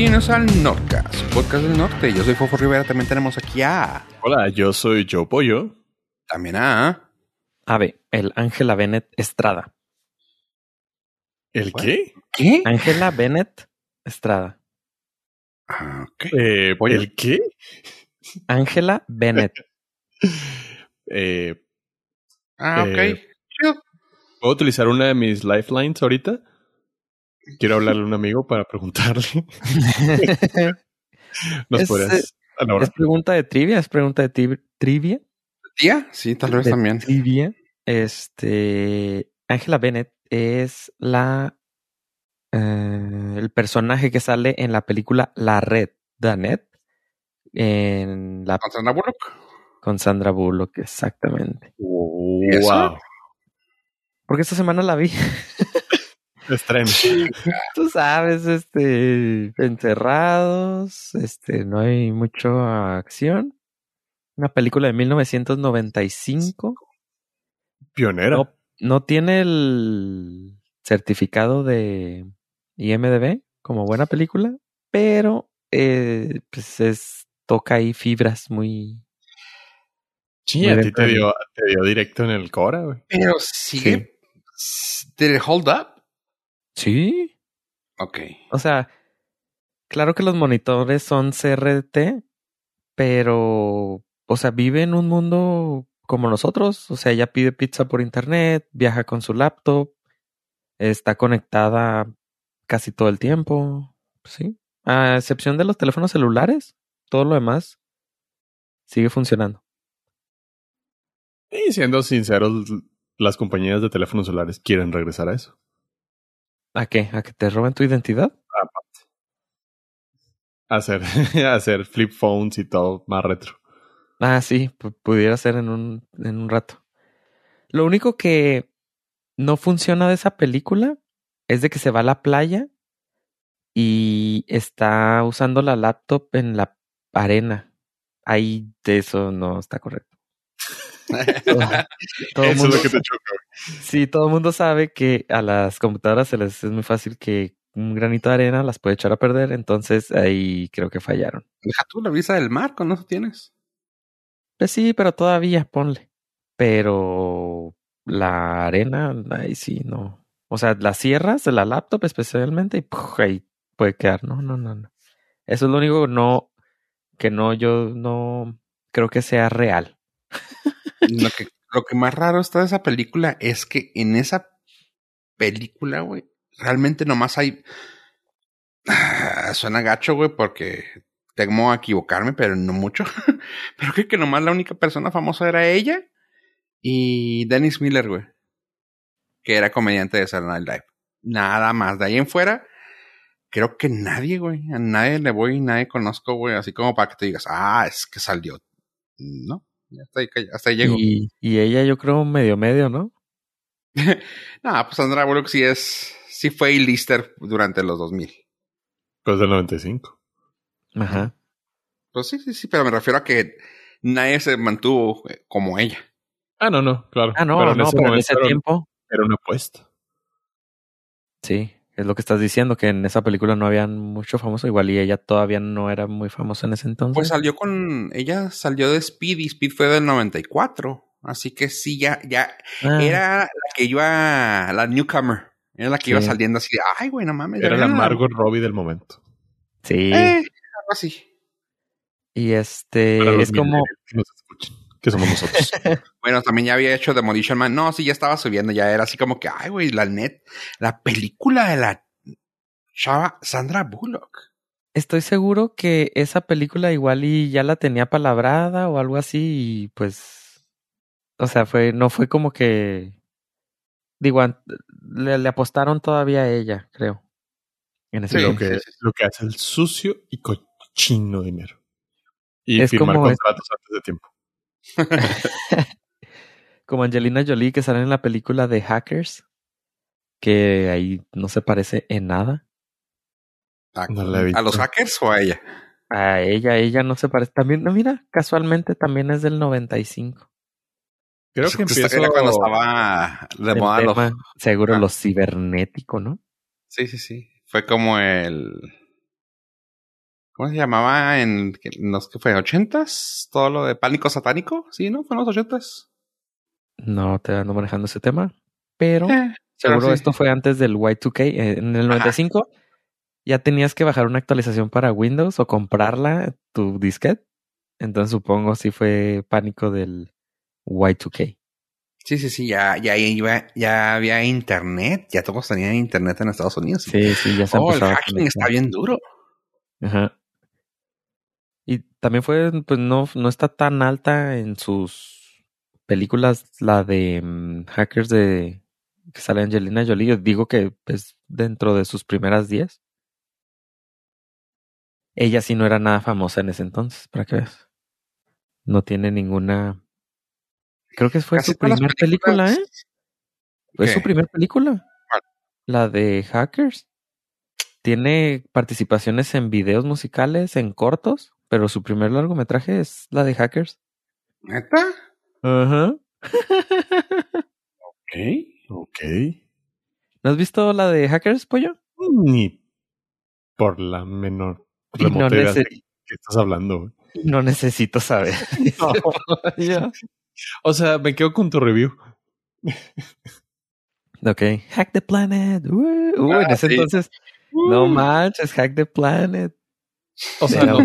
bienvenidos al Nordcast, podcast del norte. Yo soy Fofo Rivera, también tenemos aquí a... Hola, yo soy Joe Pollo. También a... Ave, el Ángela Bennett Estrada. ¿El qué? ¿Qué? Ángela Bennett Estrada. Ah, ok. Eh, ¿El qué? Ángela Bennett. Eh, Ah, ok. eh. ¿Puedo utilizar una de mis lifelines ahorita? Quiero hablarle a un amigo para preguntarle. ¿Nos Es, podrías... eh, no, es pregunta de trivia, es pregunta de tri- trivia. ¿Tía? Sí, tal vez de también. Trivia. Este. Ángela Bennett es la. eh, el personaje que sale en la película La Red, Danet. En la, ¿Con Sandra Bullock? con Sandra Bullock, exactamente. ¿Eso? wow. Porque esta semana la vi. Estreno. Tú sabes, este, encerrados, este, no hay mucha acción. Una película de 1995. Pionera. No, no tiene el certificado de IMDB como buena película, pero eh, pues es toca ahí fibras muy Sí, muy a ti te dio, te dio directo en el Cora, güey. Pero sigue... ¿Did it hold up? Sí. Ok. O sea, claro que los monitores son CRT, pero, o sea, vive en un mundo como nosotros. O sea, ella pide pizza por internet, viaja con su laptop, está conectada casi todo el tiempo. Sí. A excepción de los teléfonos celulares, todo lo demás sigue funcionando. Y siendo sinceros, las compañías de teléfonos celulares quieren regresar a eso. ¿A qué? ¿A que te roben tu identidad? Hacer, hacer flip phones y todo más retro. Ah, sí, pu- pudiera ser en un, en un rato. Lo único que no funciona de esa película es de que se va a la playa y está usando la laptop en la arena. Ahí de eso no está correcto. Todo eso mundo, es lo que te choca, sí, todo el mundo sabe que a las computadoras se les es muy fácil que un granito de arena las puede echar a perder, entonces ahí creo que fallaron. Deja tú la visa del mar, con eso tienes. Pues sí, pero todavía ponle. Pero la arena, ahí sí, no. O sea, las cierras de la laptop especialmente y ¡puf! ahí puede quedar. No, no, no, no. Eso es lo único que no, que no, yo no creo que sea real. Lo que, lo que más raro está de esa película es que en esa película, güey, realmente nomás hay. Suena gacho, güey, porque temo a equivocarme, pero no mucho. pero creo que nomás la única persona famosa era ella y Dennis Miller, güey, que era comediante de Saturday Night Live. Nada más. De ahí en fuera, creo que nadie, güey. A nadie le voy, nadie conozco, güey, así como para que te digas, ah, es que salió. No, hasta ahí, hasta ahí llego. Y, y ella yo creo medio medio, ¿no? No, pues Sandra Bullock sí es, sí fue lister durante los 2000. Pues del 95. Ajá. Pues sí, sí, sí, pero me refiero a que nadie se mantuvo eh, como ella. Ah, no, no, claro. Ah, no, Pero no, pero en ese tiempo, Era una apuesta. sí, es lo que estás diciendo, que en esa película no había mucho famoso, igual y ella todavía no era muy famosa en ese entonces. Pues salió con, ella salió de Speed y Speed fue del 94. Así que sí, ya, ya, Ah, era la que iba, la newcomer. Era la que iba saliendo así de, ay, güey, no mames. Era la Margot Robbie del momento. Sí. Eh, algo así. Y este Para los es como que somos nosotros. Bueno, también ya había hecho Demolition Man. No, sí, ya estaba subiendo. Ya era así como que, ay, güey, la net, la película de la chava Sandra Bullock. estoy seguro que esa película igual y ya la tenía palabrada o algo así y pues o sea, fue no fue como que digo, le, le apostaron todavía a ella, creo. En ese Sí. lo, que, sí, sí. lo que hace el sucio y cochino dinero. Y Es firmar como es- contratos antes de tiempo. Como Angelina Jolie que sale en la película de Hackers que ahí no se parece en nada. ¿A, No la he visto. ¿A los hackers o a ella? A ella, ella no se parece. También, no, mira, casualmente también es del 95. Creo Pues, que. Era cuando estaba de moda los- seguro Ah. lo cibernético, ¿no? Sí, sí, sí. Fue como el ¿Cómo se llamaba en, en los que fue? ¿80s? Todo lo de pánico satánico, ¿sí, no? ¿Fue en los 80s? No te ando manejando ese tema, pero Eh, seguro sí. esto fue antes del Y2K. Eh, En el 95 ya tenías que bajar una actualización para Windows o comprarla, tu disquete. Entonces supongo sí fue pánico del Y2K. Sí, sí, sí, ya, ya iba, ya había internet, ya todos tenían internet en Estados Unidos. Sí, sí, ya se oh, el hacking está bien duro. Ajá. También fue, pues no, no está tan alta en sus películas la de mm, hackers de que sale Angelina Jolie. Yo digo que es dentro de sus primeras 10. Ella sí no era nada famosa en ese entonces, para que veas. No tiene ninguna. Creo que fue Casi su todas las primer película, ¿eh? Fue ¿Qué? su primer película. ¿Cuál? La de Hackers. Tiene participaciones en videos musicales, en cortos, pero su primer largometraje es la de Hackers. ¿Neta? Ajá. Ok. Ok. ¿No has visto la de Hackers, pollo? Ni por la menor no, de qué estás hablando. güey. no necesito saber. O sea, me quedo con tu review. ok. Hack the Planet. Uh, uh, en Ah, ese sí. entonces, no manches, Hack the Planet. O sea, noto,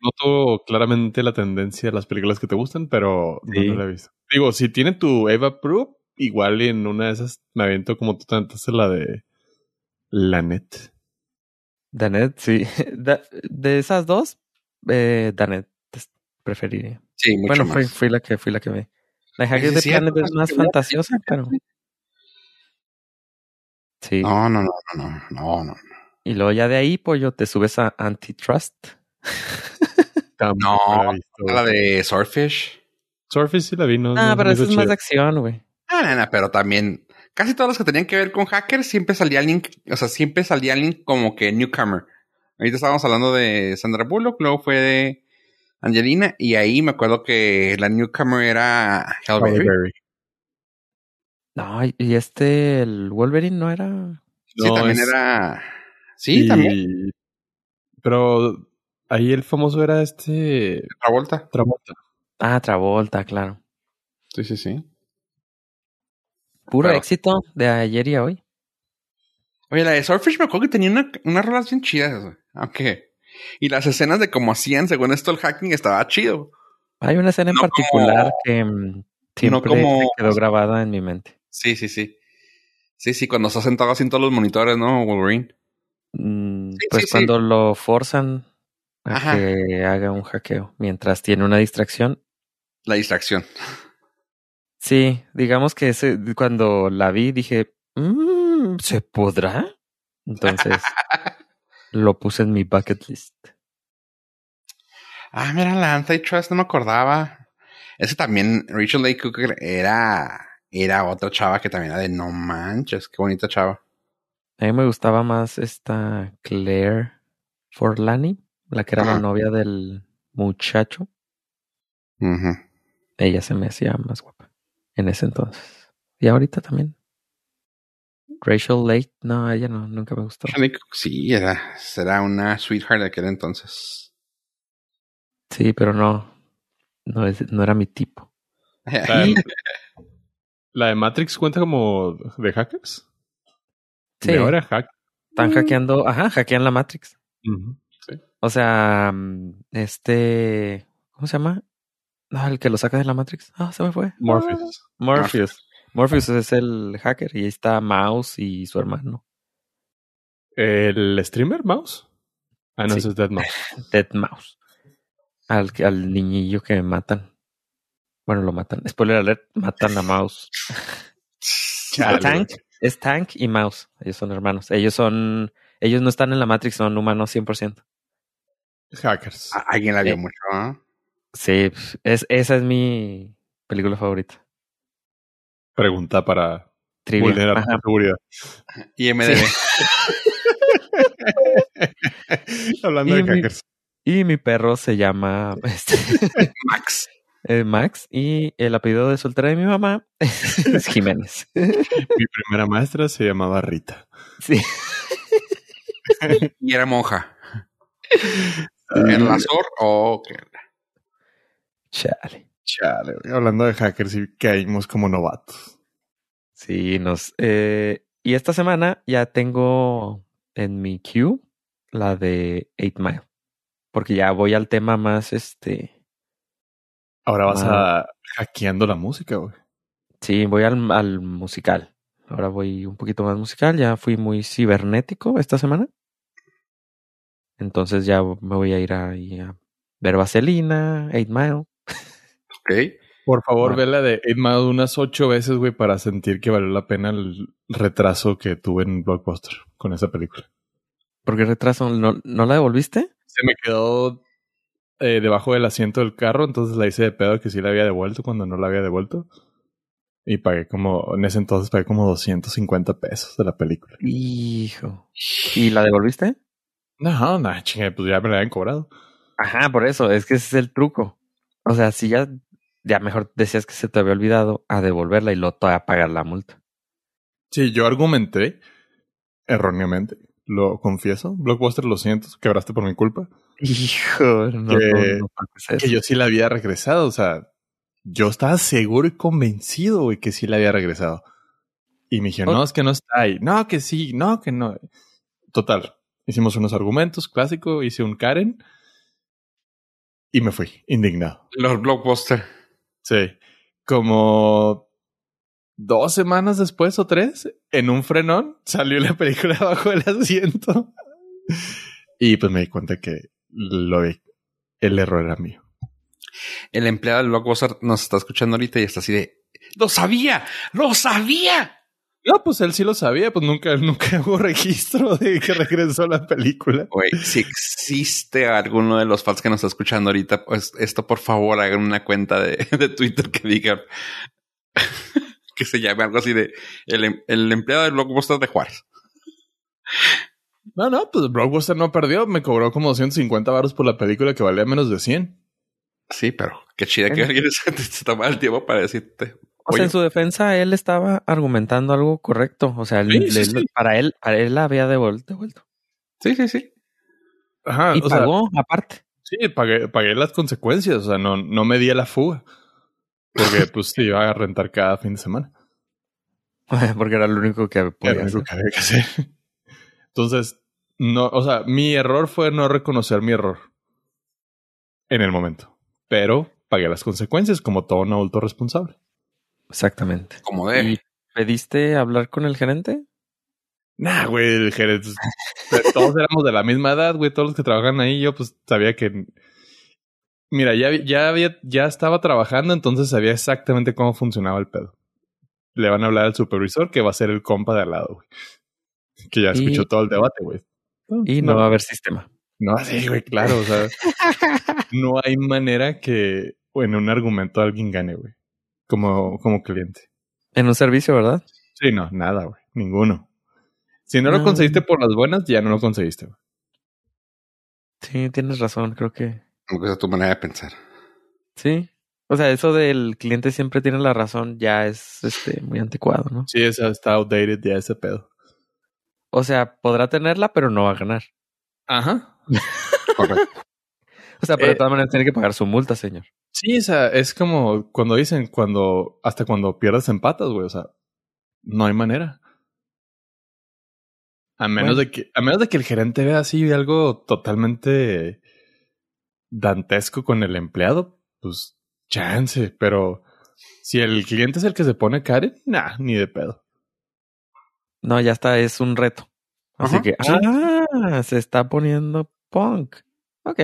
noto claramente la tendencia a las películas que te gustan, pero Sí. no la he visto. Digo, si tiene tu Eva Proof, igual en una de esas me aviento como tú te aventaste la de la net. Danet, sí. Da- de esas dos, eh, Danet preferiría. Sí, mucho bueno, más. fui, fui la que fui la que vi. La de Hackers de Planet es más fantasiosa, pero sí. No, no, no, no, no, no, no. Y luego ya de ahí, pues yo te subes a Antitrust. No, la de Swordfish. Surface sí la vi, ¿no? Ah, no pero hizo es más de acción, güey. Ah, nena, pero también casi todos los que tenían que ver con hackers siempre salía alguien, o sea, siempre salía alguien como que newcomer. Ahorita estábamos hablando de Sandra Bullock, luego fue de Angelina, y ahí me acuerdo que la newcomer era Halle Halle Berry. Berry. No, y- y este, el Wolverine no era. Sí, No, también es- era. Sí, Y- también. Pero ahí el famoso era este Travolta. Travolta. Ah, Travolta, claro. Sí, sí, sí. Puro Pero- éxito de ayer y a hoy. Oye, la de Swordfish me acuerdo que tenía una, unas rolas bien chidas, güey. Aunque. Y las escenas de como hacían, según esto, el hacking estaba chido. Hay una escena en particular como- que mm, siempre como- se quedó grabada en mi mente. Sí, sí, sí. Sí, sí, cuando está sentado así en todos los monitores, ¿no? Wolverine. Mm, Sí, pues sí, sí. cuando lo forzan a Ajá. que haga un hackeo mientras tiene una distracción. La distracción. Sí, digamos que ese, cuando la vi dije, "Mm, ¿se podrá? Entonces lo puse en mi bucket list. Ah, mira, la Antitrust no me acordaba. Ese también, Rachel Lake Cooker era, era otra chava que también era de no manches, qué bonita chava. A mí me gustaba más esta Claire Forlani, la que era la novia del muchacho. Ella se me hacía más guapa en ese entonces. Y ahorita también. Rachel Lake, no, ella no, nunca me gustó. Sí, era, será una sweetheart de aquel entonces. Sí, pero no, no, es, no era mi tipo. La, la de Matrix cuenta como de hackers. Sí, De ahora hack. están hackeando, ajá, hackean la Matrix. Ujú. O sea, mm, este, ¿cómo se llama? No, el que lo saca de la Matrix. Ah, se me fue. Morpheus. Ah, Morpheus. Morpheus es el hacker y ahí está Mouse y su hermano. ¿El streamer Mouse? Ah, no, Sí. ese es Dead Mouse. Dead Mouse. Al, al niñillo que matan. Bueno, lo matan. Spoiler alert, matan a Mouse. Chale. Tank es Tank y Mouse. Ellos son hermanos. Ellos son. Ellos no están en la Matrix, son humanos 100%. Hackers. Alguien la vio Eh. mucho, ¿no? Sí, es, esa es mi película favorita. Pregunta para Trivia. vulnerar Ajá. seguridad. Y MDB. Hablando Y de mi- hackers. Y mi perro se llama este, Max. Eh, Max y el apellido de soltera de mi mamá es Jiménez. Mi primera maestra se llamaba Rita. Sí. Y era monja. ¿En la SOR o qué? Chale. Chale. Hablando de hackers y caímos como novatos. Sí, nos. Eh, y esta semana ya tengo en mi queue la de 8 Mile. Porque ya voy al tema más este. Ahora vas Ah. a hackeando la música, güey. Sí, voy al, al musical. Ahora voy un poquito más musical. Ya fui muy cibernético esta semana. Entonces ya me voy a ir ahí a ver Vaselina, 8 Mile. Ok. Por favor, Ah. ve la de 8 Mile unas ocho veces, güey, para sentir que valió la pena el retraso que tuve en Blockbuster con esa película. ¿Por qué retraso? ¿No, ¿no la devolviste? Se me quedó eh, debajo del asiento del carro, entonces la hice de pedo que sí la había devuelto cuando no la había devuelto. Y pagué como, en ese entonces pagué como 250 pesos de la película. Hijo. ¿Y la devolviste? No, no, chingue, pues ya me la habían cobrado. Ajá, por eso, es que ese es el truco. O sea, si ya, ya mejor decías que se te había olvidado a devolverla y luego todavía pagar la multa. Sí, yo argumenté erróneamente, lo confieso. Blockbuster, lo siento, quebraste por mi culpa. Hijo, no, Que- no, no. Que yo sí la había regresado, o sea, yo estaba seguro y convencido, güey, que sí la había regresado. Y me dijeron, no, es que no está ahí. No, que sí, no, que no. Total, hicimos unos argumentos, clásico, hice un Karen y me fui, indignado. Los blockbuster. Sí, como dos semanas después o tres, en un frenón, salió la película bajo el asiento. Y pues me di cuenta que lo, el error era mío. El empleado del blockbuster nos está escuchando ahorita y está así de. ¡Lo sabía! ¡Lo sabía! No, pues él sí lo sabía, pues nunca, nunca hubo registro de que regresó la película. Güey, si existe alguno de los fans que nos está escuchando ahorita, pues esto por favor hagan una cuenta de, de Twitter que diga que se llame algo así de el, em- el empleado del blockbuster de Juárez. No, no, pues Blockbuster no perdió, me cobró como 250 baros por la película que valía menos de 100. Sí, pero qué chida que alguien se, se toma el tiempo para decirte. O sea, en su defensa, él estaba argumentando algo correcto. O sea, él- Sí, sí, le- sí. para él, para él la había devuelto. Sí, sí, sí. Ajá, y o sea, pagó aparte. sí, pagué, pagué las consecuencias, o sea, no, no me di a la fuga. Porque pues se iba a rentar cada fin de semana. Porque era lo único que Era lo único hacer. que había que hacer. Entonces, no, o sea, mi error fue no reconocer mi error en el momento. Pero pagué las consecuencias como todo un adulto responsable. Exactamente. Como de. ¿Y pediste hablar con el gerente? Nah, güey, el gerente. pues, Todos éramos de la misma edad, güey. Todos los que trabajan ahí, yo pues sabía que. Mira, ya, ya había, ya estaba trabajando, entonces sabía exactamente cómo funcionaba el pedo. Le van a hablar al supervisor que va a ser el compa de al lado, güey. Que ya Y- escuchó todo el debate, güey. Y no, va a haber sistema. No, sí, güey, claro. O sea, no hay manera que en un argumento alguien gane, güey. Como, como cliente. En un servicio, ¿verdad? Sí, no, nada, güey. Ninguno. Si no lo No. conseguiste por las buenas, ya no lo conseguiste, güey. Sí, tienes razón, creo que Aunque esa es tu manera de pensar. sí. O sea, eso del cliente siempre tiene la razón ya es este muy anticuado, ¿no? Sí, esa está outdated ya ese pedo. O sea, podrá tenerla, pero no va a ganar. Ajá. Correcto. O sea, pero Eh, de todas maneras tiene que pagar su multa, señor. Sí, o sea, es como cuando dicen, cuando, hasta cuando pierdes empatas, güey. O sea, no hay manera. A menos Bueno. de que, a menos de que el gerente vea así algo totalmente dantesco con el empleado, pues chance, pero si el cliente es el que se pone Karen, nah, ni de pedo. No, ya está, es un reto. Así Ajá, que, sí. ah, se está poniendo punk. Ok.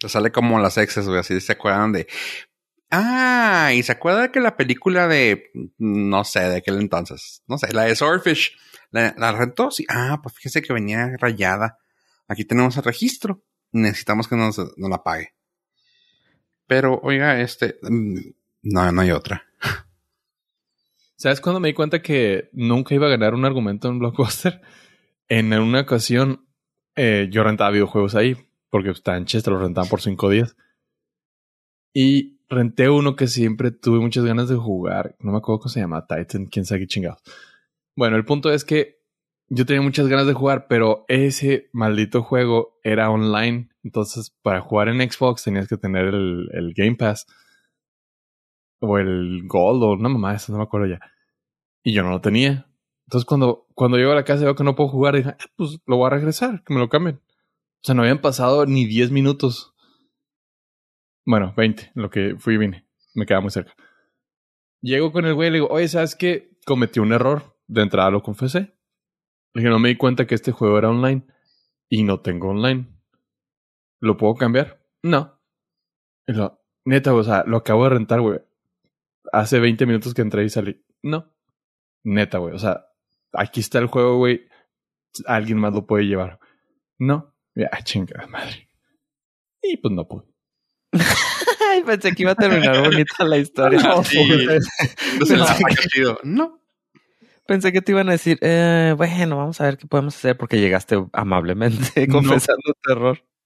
Te sale como las exes, güey. Así se acuerdan de. Ah, y se acuerda que la película de. No sé, de aquel entonces. No sé, la de Swordfish. ¿La, la rentó? Sí. Ah, pues fíjese que venía rayada. Aquí tenemos el registro. Necesitamos que nos, nos la pague. Pero, oiga, este. mm, No, no hay otra. ¿Sabes cuando me di cuenta que nunca iba a ganar un argumento en Blockbuster? En una ocasión, eh, yo rentaba videojuegos ahí, porque estaba en Chester, lo rentaban por cinco días. Y renté uno que siempre tuve muchas ganas de jugar. No me acuerdo cómo se llama, Titan, quién sabe qué chingados. Bueno, el punto es que yo tenía muchas ganas de jugar, pero ese maldito juego era online. Entonces, para jugar en Xbox tenías que tener el, el Game Pass. O el Gold, o una mamá, eso no me acuerdo ya. Y yo no lo tenía. Entonces, cuando, cuando llego a la casa y veo que no puedo jugar, dije, ah, pues lo voy a regresar, que me lo cambien. O sea, no habían pasado ni 10 minutos. Bueno, 20, lo que fui y vine. Me quedaba muy cerca. Llego con el güey y le digo, oye, ¿sabes qué? Cometí un error. De entrada lo confesé. Le dije, no me di cuenta que este juego era online. Y no tengo online. ¿Lo puedo cambiar? No. Y lo, neta, o sea, lo acabo de rentar, güey. Hace 20 minutos que entré y salí. No. Neta, güey. O sea, aquí está el juego, güey. Alguien más lo puede llevar. No. Ya, chingada madre. Y pues no pude. Pensé que iba a terminar bonita la historia. No, sí. No se la chido. No. Pensé que te iban a decir, eh, bueno, vamos a ver qué podemos hacer porque llegaste amablemente No. confesando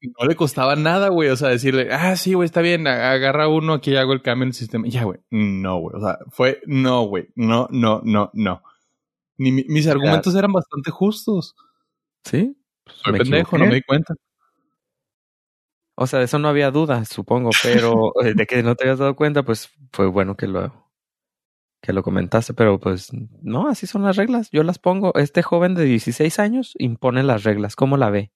No le costaba nada, güey. O sea, decirle, ah, sí, güey, está bien, agarra uno, aquí hago el cambio en el sistema. Ya, güey. No, güey. O sea, fue, no, güey. No, no, no, no. Ni mi- mis argumentos eran bastante justos. ¿Sí? Soy Me pendejo, equivoqué. no me di cuenta. O sea, de eso no había duda, supongo, pero eh, de que no te habías dado cuenta, pues fue bueno que lo que lo comentaste, pero pues no, así son las reglas. Yo las pongo. Este joven de 16 años impone las reglas. ¿Cómo la ve?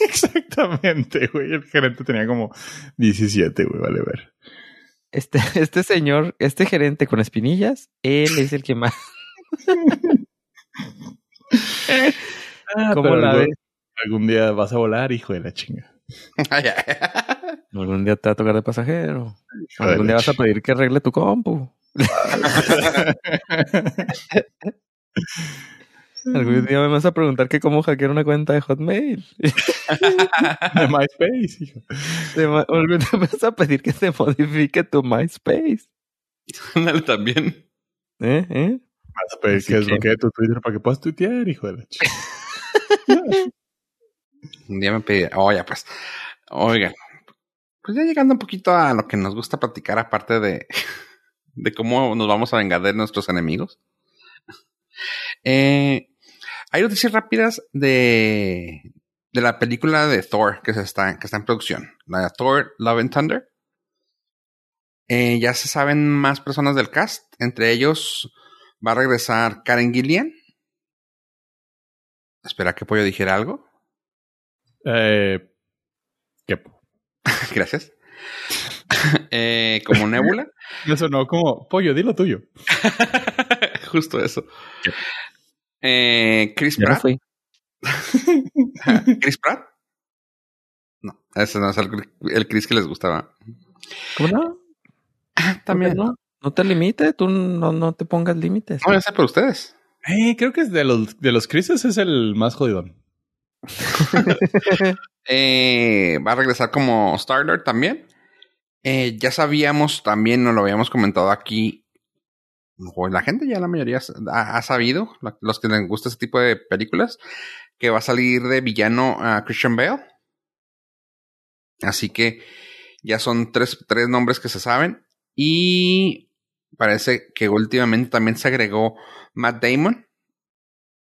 Exactamente, güey. El gerente tenía como 17, güey, vale ver. Este, este señor, este gerente con espinillas, él es el que más. ¿Cómo la ves? Algún día vas a volar, hijo de la chinga. Algún día te va a tocar de pasajero. Hijo Algún día vas a pedir que arregle tu compu. Algún día me vas a preguntar que cómo hackear una cuenta de Hotmail. De MySpace, hijo. Algún día me vas a pedir que se modifique tu MySpace. Ándale también. ¿Eh? ¿Eh? Vas a pedir Así que que- desbloquee tu Twitter para que puedas tuitear, hijo de la chinga. Un día me pedí, oye, pues, oigan, pues ya llegando un poquito a lo que nos gusta platicar, aparte de, de cómo nos vamos a vengar de nuestros enemigos. Eh, hay noticias rápidas de, de la película de Thor que, se está, que está en producción, la de Thor Love and Thunder. Eh, ya se saben más personas del cast, entre ellos va a regresar Karen Gillian. Espera que Pollo dijera algo. Eh, ¿Qué? Gracias. Eh, como Nebula. Me sonó como, pollo, dilo tuyo. Justo eso. Eh, Chris no Pratt. fui. Chris Pratt. No, ese no es el, el Chris que les gustaba. ¿Cómo no? También. No, no te limites, tú no, no te pongas límites. No, ya sé por ustedes. Eh, creo que es de los, de los Crises es el más jodidón. Eh, va a regresar como Star-Lord también. Eh, ya sabíamos también, nos lo habíamos comentado aquí. La gente ya la mayoría ha, sabido, los que les gusta ese tipo de películas, que va a salir de villano a Christian Bale. Así que ya son tres, tres nombres que se saben. Y parece que últimamente también se agregó Matt Damon.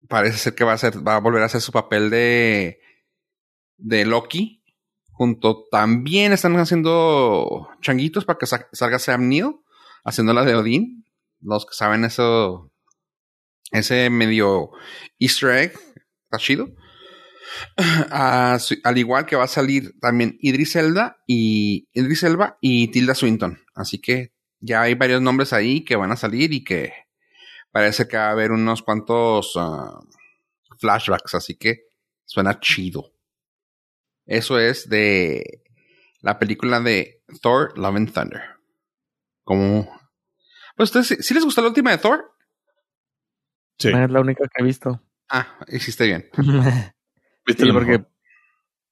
Parece ser que va a ser, va a volver a hacer su papel de, de Loki. Junto también están haciendo changuitos para que sa- salga Sam Neill, haciendo la de Odín. Los que saben eso, ese medio Easter egg, está chido. Ah, al igual que va a salir también Idris Elba y Idris Elba y Tilda Swinton. Así que ya hay varios nombres ahí que van a salir y que parece que va a haber unos cuantos ah, flashbacks. Así que suena chido. Eso es de la película de Thor Love and Thunder. Como. Pues ustedes, ¿sí- ¿sí les gustó la última de Thor? Sí. Es la única que he visto. Ah, hiciste bien. ¿Viste Sí, porque mejor?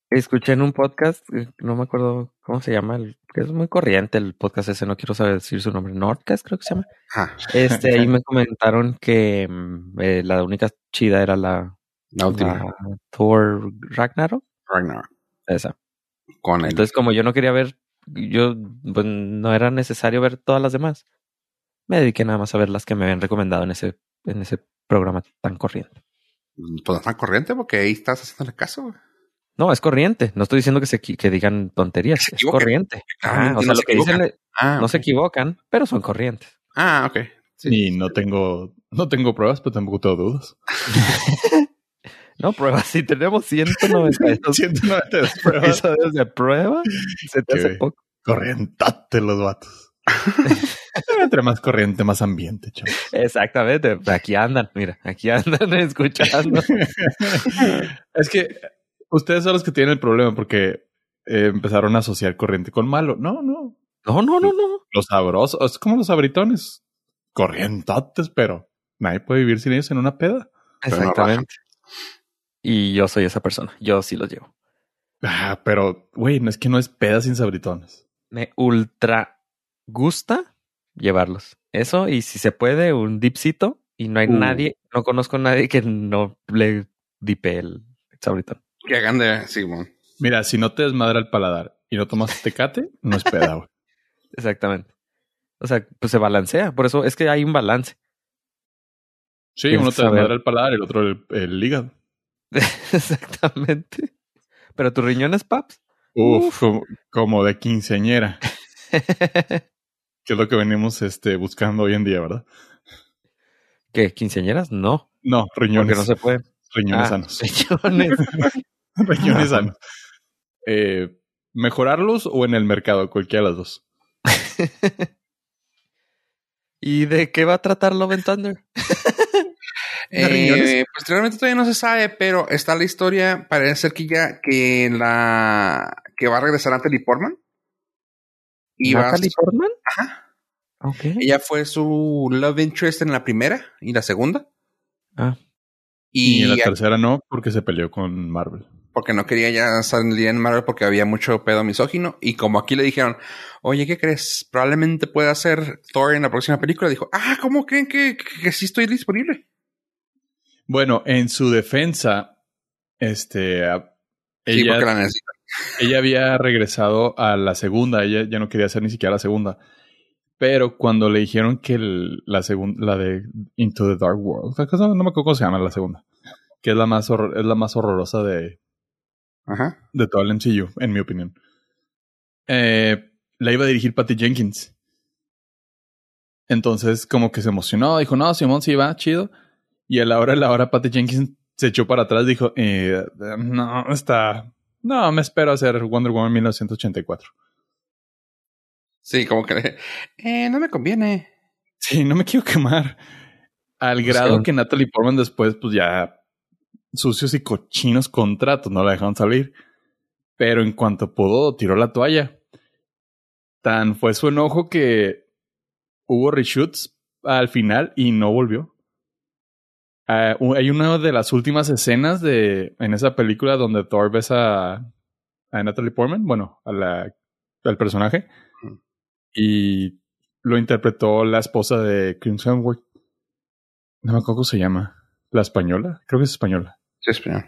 escuché en un podcast, eh, no me acuerdo cómo se llama, el, que es muy corriente el podcast ese, no quiero saber decir su nombre, Nordcast creo que se llama. Ah, Este, ahí me comentaron que mm, eh, la única chida era la, la última. la Thor Ragnarok, Ragnarok. esa. Con. Entonces, como yo no quería ver, yo, pues no era necesario ver todas las demás. Me dediqué nada más a ver las que me habían recomendado en ese, en ese programa tan corriente. Pues no tan corriente porque ahí estás haciendo el caso. No, es corriente. No estoy diciendo que se que digan tonterías. Se Es corriente. Ah, o sea, no lo se que dicen. Ah, no se equivocan, pero son corrientes. Ah, ok. Sí. Y no tengo, no tengo pruebas, pero tampoco tengo dudas. No, pruebas. Si tenemos 192 192 pruebas. de prueba, se te hace poco. Corrientate los vatos. Entre más corriente, más ambiente, chavos. Exactamente. Aquí andan, mira, aquí andan escuchando. es que ustedes son los que tienen el problema porque eh, empezaron a asociar corriente con malo. No, no. No, no, no, no. Los sabrosos, es como los abritones. Corrientates, pero nadie puede vivir sin ellos en una peda. Exactamente. Y yo soy esa persona. Yo sí los llevo. Ah, pero, güey, no es que no es peda sin sabritones. Me ultra gusta llevarlos. Eso, y si se puede, un dipsito. Y no hay Uh. nadie, no conozco a nadie que no le dipe el sabritón. Que hagan de Simón. Mira, si no te desmadra el paladar y no tomas tecate, no es peda, güey. Exactamente. O sea, pues se balancea. Por eso es que hay un balance. Sí, Tienes uno te desmadra el paladar y el otro el, el hígado. Exactamente. Pero tus riñones, paps. Uf, como, como de quinceañera, que es lo que venimos este, buscando hoy en día, ¿verdad? ¿Qué? ¿Quinceañeras? No. No, riñones. Porque no se puede. Riñones Ah, sanos. riñones. riñones sanos. Eh, ¿Mejorarlos o en el mercado? Cualquiera de las dos. ¿Y de qué va a tratar Love and Thunder? Eh, riñones? pues realmente todavía no se sabe, pero está la historia. Parece ser que ya que la que va a regresar Natalie Portman. Y va a- ¿Natalie Portman? Ajá. Ok. ella fue su love interest en la primera y la segunda. Ah. Y, Y, en la ya- tercera no, porque se peleó con Marvel. porque no quería ya salir en Marvel porque había mucho pedo misógino. Y como aquí le dijeron, oye, ¿qué crees? Probablemente pueda ser Thor en la próxima película. Dijo, ah, ¿cómo creen que, que, que sí estoy disponible? Bueno, en su defensa, este, a- Sí, ella, porque la necesita. Ella había regresado a la segunda, ella ya no quería hacer ni siquiera la segunda. Pero cuando le dijeron que el- la segunda, la de Into the Dark World, no me acuerdo cómo se llama la segunda, que es la más, horror- es la más horrorosa de, Ajá. de todo el MCU, en mi opinión. Eh, la iba a dirigir Patty Jenkins. Entonces, como que se emocionó, dijo, no, Simón sí va, chido. Y a la hora de la hora, Patty Jenkins se echó para atrás, dijo, eh, no, está, no, me espero hacer Wonder Woman 1984. Sí, como que, eh, no me conviene. Sí, no me quiero quemar. Al Pues grado que- que Natalie Portman después, pues ya sucios y cochinos contratos, no la dejaron salir. Pero en cuanto pudo, tiró la toalla. Tan fue su enojo que hubo reshoots al final y no volvió. Ah, hay una de las últimas escenas de en esa película donde Thor besa a Natalie Portman, bueno, a la, al personaje, y lo interpretó la esposa de Chris Hemsworth. No me acuerdo cómo se llama. ¿La española? Creo que es española. Sí, español.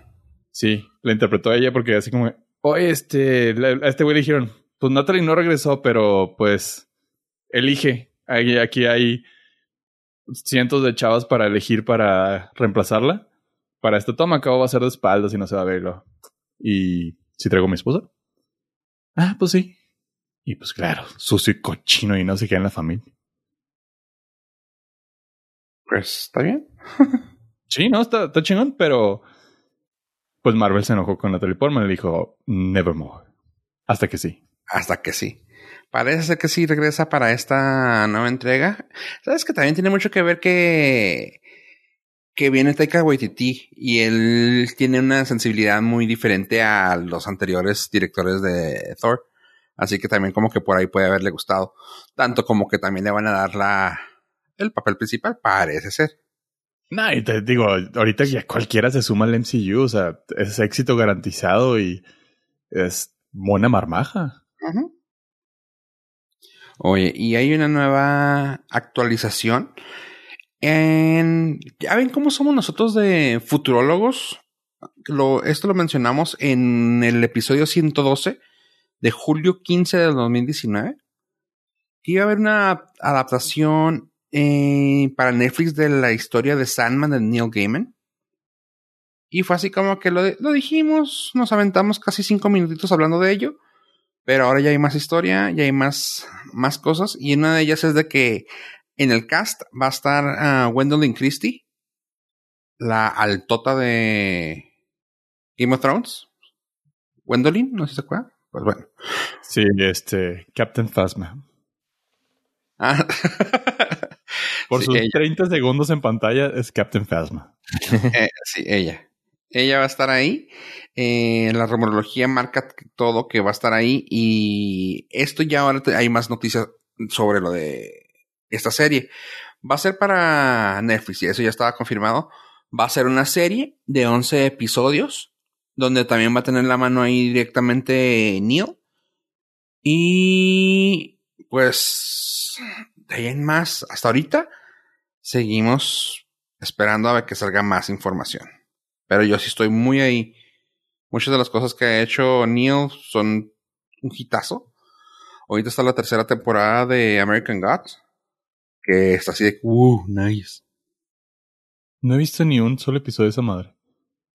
Sí, la interpretó ella porque así como, oye, este, la- a este güey le dijeron, pues Natalie no regresó, pero pues elige. Aquí, aquí hay cientos de chavas para elegir para reemplazarla. Para esta toma, acabo va a ser de espaldas y no se va a verlo. Y si traigo a mi esposa. Ah, pues sí. Y pues claro, sucio y cochino y no se queda en la familia. Pues, ¿está bien? Sí, no, está, está chingón, pero pues Marvel se enojó con Natalie Portman y le dijo, nevermore. Hasta que sí. Hasta que sí. Parece ser que sí regresa para esta nueva entrega. Sabes que también tiene mucho que ver que que viene Taika Waititi y él tiene una sensibilidad muy diferente a los anteriores directores de Thor. Así que también como que por ahí puede haberle gustado. Tanto como que también le van a dar la el papel principal, parece ser. No, y te digo, ahorita ya cualquiera se suma al MCU, o sea, es éxito garantizado y es buena marmaja. Ujú. Oye, y hay una nueva actualización. ¿Ya ven cómo somos nosotros de futurólogos? Lo, esto lo mencionamos en el episodio 112 de julio 15 del 2019. Que iba a haber una adaptación eh, para Netflix de la historia de Sandman de Neil Gaiman. Y fue así como que lo, lo dijimos, nos aventamos casi cinco minutitos hablando de ello. Pero ahora ya hay más historia, ya hay más, más cosas. Y una de ellas es de que en el cast va a estar uh, Gwendolyn Christie, la altota de Game of Thrones. Gwendolyn, no sé si se acuerda. Pues bueno. Sí, este, Captain Phasma. Ah. Por Sí, sus ella. 30 segundos en pantalla es Captain Phasma. Eh, sí, ella. Ella va a estar ahí. Eh, la rumorología marca todo que va a estar ahí. Y esto ya ahora hay más noticias sobre lo de esta serie. Va a ser para Netflix, y eso ya estaba confirmado. Va a ser una serie de 11 episodios, donde también va a tener la mano ahí directamente Neil. Y pues, de ahí en más, hasta ahorita, seguimos esperando a ver que salga más información. Pero yo sí estoy muy ahí. Muchas de las cosas que ha hecho Neil son un hitazo. Ahorita está la tercera temporada de American Gods. Que está así de, uh, nice. No he visto ni un solo episodio de esa madre.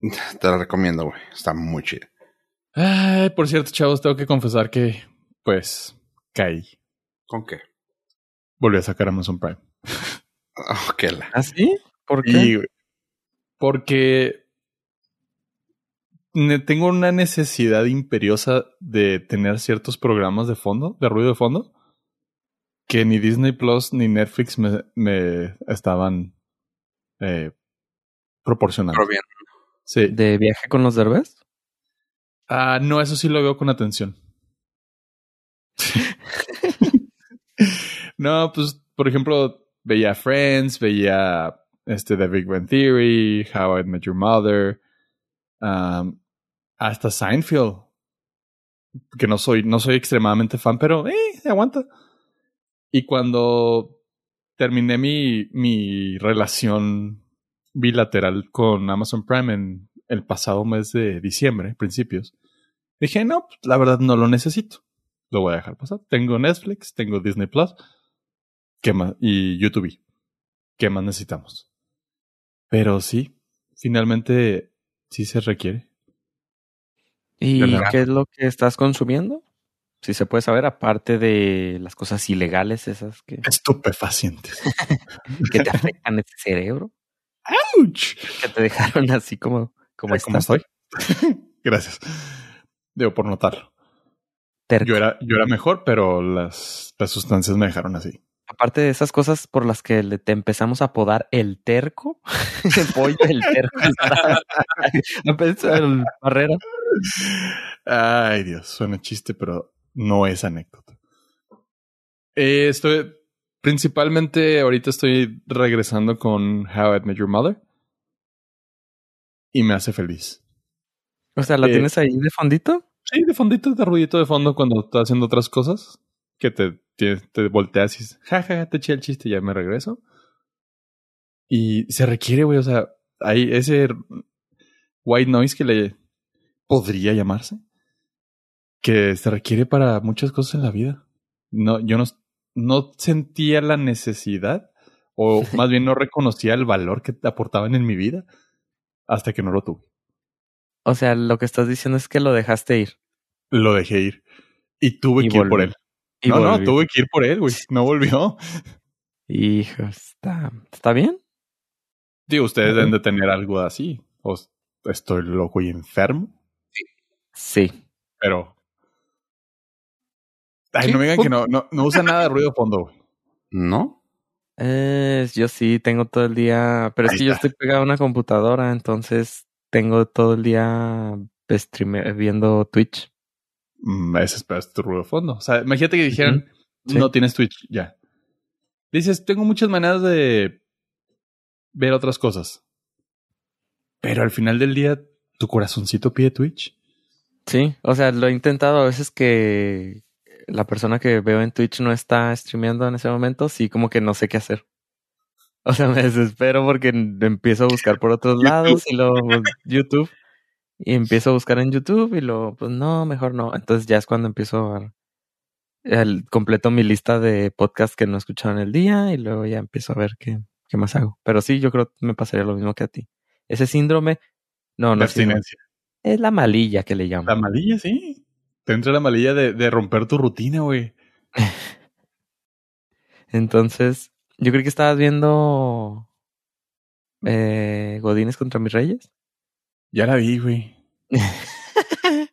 Te la recomiendo, güey. Está muy chida. Ay, por cierto, chavos, tengo que confesar que, pues, caí. ¿Con qué? Volví a sacar Amazon Prime. Oh, qué la. ¿Ah, sí? ¿Por qué? Y, porque tengo una necesidad imperiosa de tener ciertos programas de fondo, de ruido de fondo, que ni Disney Plus ni Netflix me, me estaban eh, proporcionando. Pero bien. Sí. ¿De viaje con los derbés? Ah, no, eso sí lo veo con atención. no, pues, por ejemplo, veía Friends, veía este The Big Bang Theory, How I Met Your Mother, um, hasta Seinfeld, que no soy, no soy extremadamente fan, pero eh, aguanta. Y cuando terminé mi, mi relación bilateral con Amazon Prime en el pasado mes de diciembre, principios, dije, no, pues, la verdad no lo necesito. Lo voy a dejar pasar. Tengo Netflix, tengo Disney Plus, ¿qué más? Y YouTube. ¿Qué más necesitamos? Pero sí, finalmente sí se requiere. ¿Y ¿Verdad? qué es lo que estás consumiendo? Si se puede saber, aparte de las cosas ilegales esas que, Estupefacientes. que te afectan el cerebro, ¡Auch! que te dejaron así como, como Ay, ¿Cómo estás, estoy? Gracias. Debo por notarlo. terco. Yo era, yo era mejor, pero las, las sustancias me dejaron así. Aparte de esas cosas por las que le- te empezamos a apodar el terco, el pollo, el terco. El barrera. Ay, Dios, suena chiste, pero no es anécdota. Eh, estoy, principalmente ahorita estoy regresando con How I Met Your Mother. Y me hace feliz. O sea, ¿la Eh, tienes ahí de fondito? Sí, de fondito, de ruidito de fondo cuando estás haciendo otras cosas. Que te, te, te volteas y dices, jaja, te eché el chiste ya me regreso. Y se requiere, güey, o sea, hay ese white noise que le podría llamarse. Que se requiere para muchas cosas en la vida. No, yo no, no sentía la necesidad, o más bien no reconocía el valor que aportaban en mi vida hasta que no lo tuve. O sea, lo que estás diciendo es que lo dejaste ir. Lo dejé ir. Y tuve Y que ir por él. Y no, no, tuve que ir por él, güey. No volvió. Hijo, está, está bien. Digo, ustedes deben de tener algo así. O estoy loco y enfermo. Sí. Pero. Ay, no me digan que no, no, no usa nada de ruido de fondo, güey. ¿No? Eh, yo sí tengo todo el día, pero es Ahí que yo estoy pegado a una computadora, entonces tengo todo el día streame- viendo Twitch. Mm, ese es, tu ruido de fondo. O sea, imagínate que dijeran, Sí. no tienes Twitch, ya. Dices, tengo muchas maneras de ver otras cosas. Pero al final del día, tu corazoncito pide Twitch. Sí, o sea, lo he intentado a veces que la persona que veo en Twitch no está streameando en ese momento, sí, como que no sé qué hacer. O sea, me desespero porque empiezo a buscar por otros YouTube. lados y luego pues, YouTube. Y empiezo a buscar en YouTube y luego, pues no, mejor no. Entonces ya es cuando empiezo a el, completo mi lista de podcasts que no he escuchado en el día y luego ya empiezo a ver qué, qué más hago. Pero sí, yo creo que me pasaría lo mismo que a ti. Ese síndrome No, no, abstinencia. Es la malilla que le La llaman. malilla, sí. Te entra la malilla de, de romper tu rutina, güey. Entonces, yo creo que estabas viendo eh, Godines contra mis reyes. Ya la vi, güey.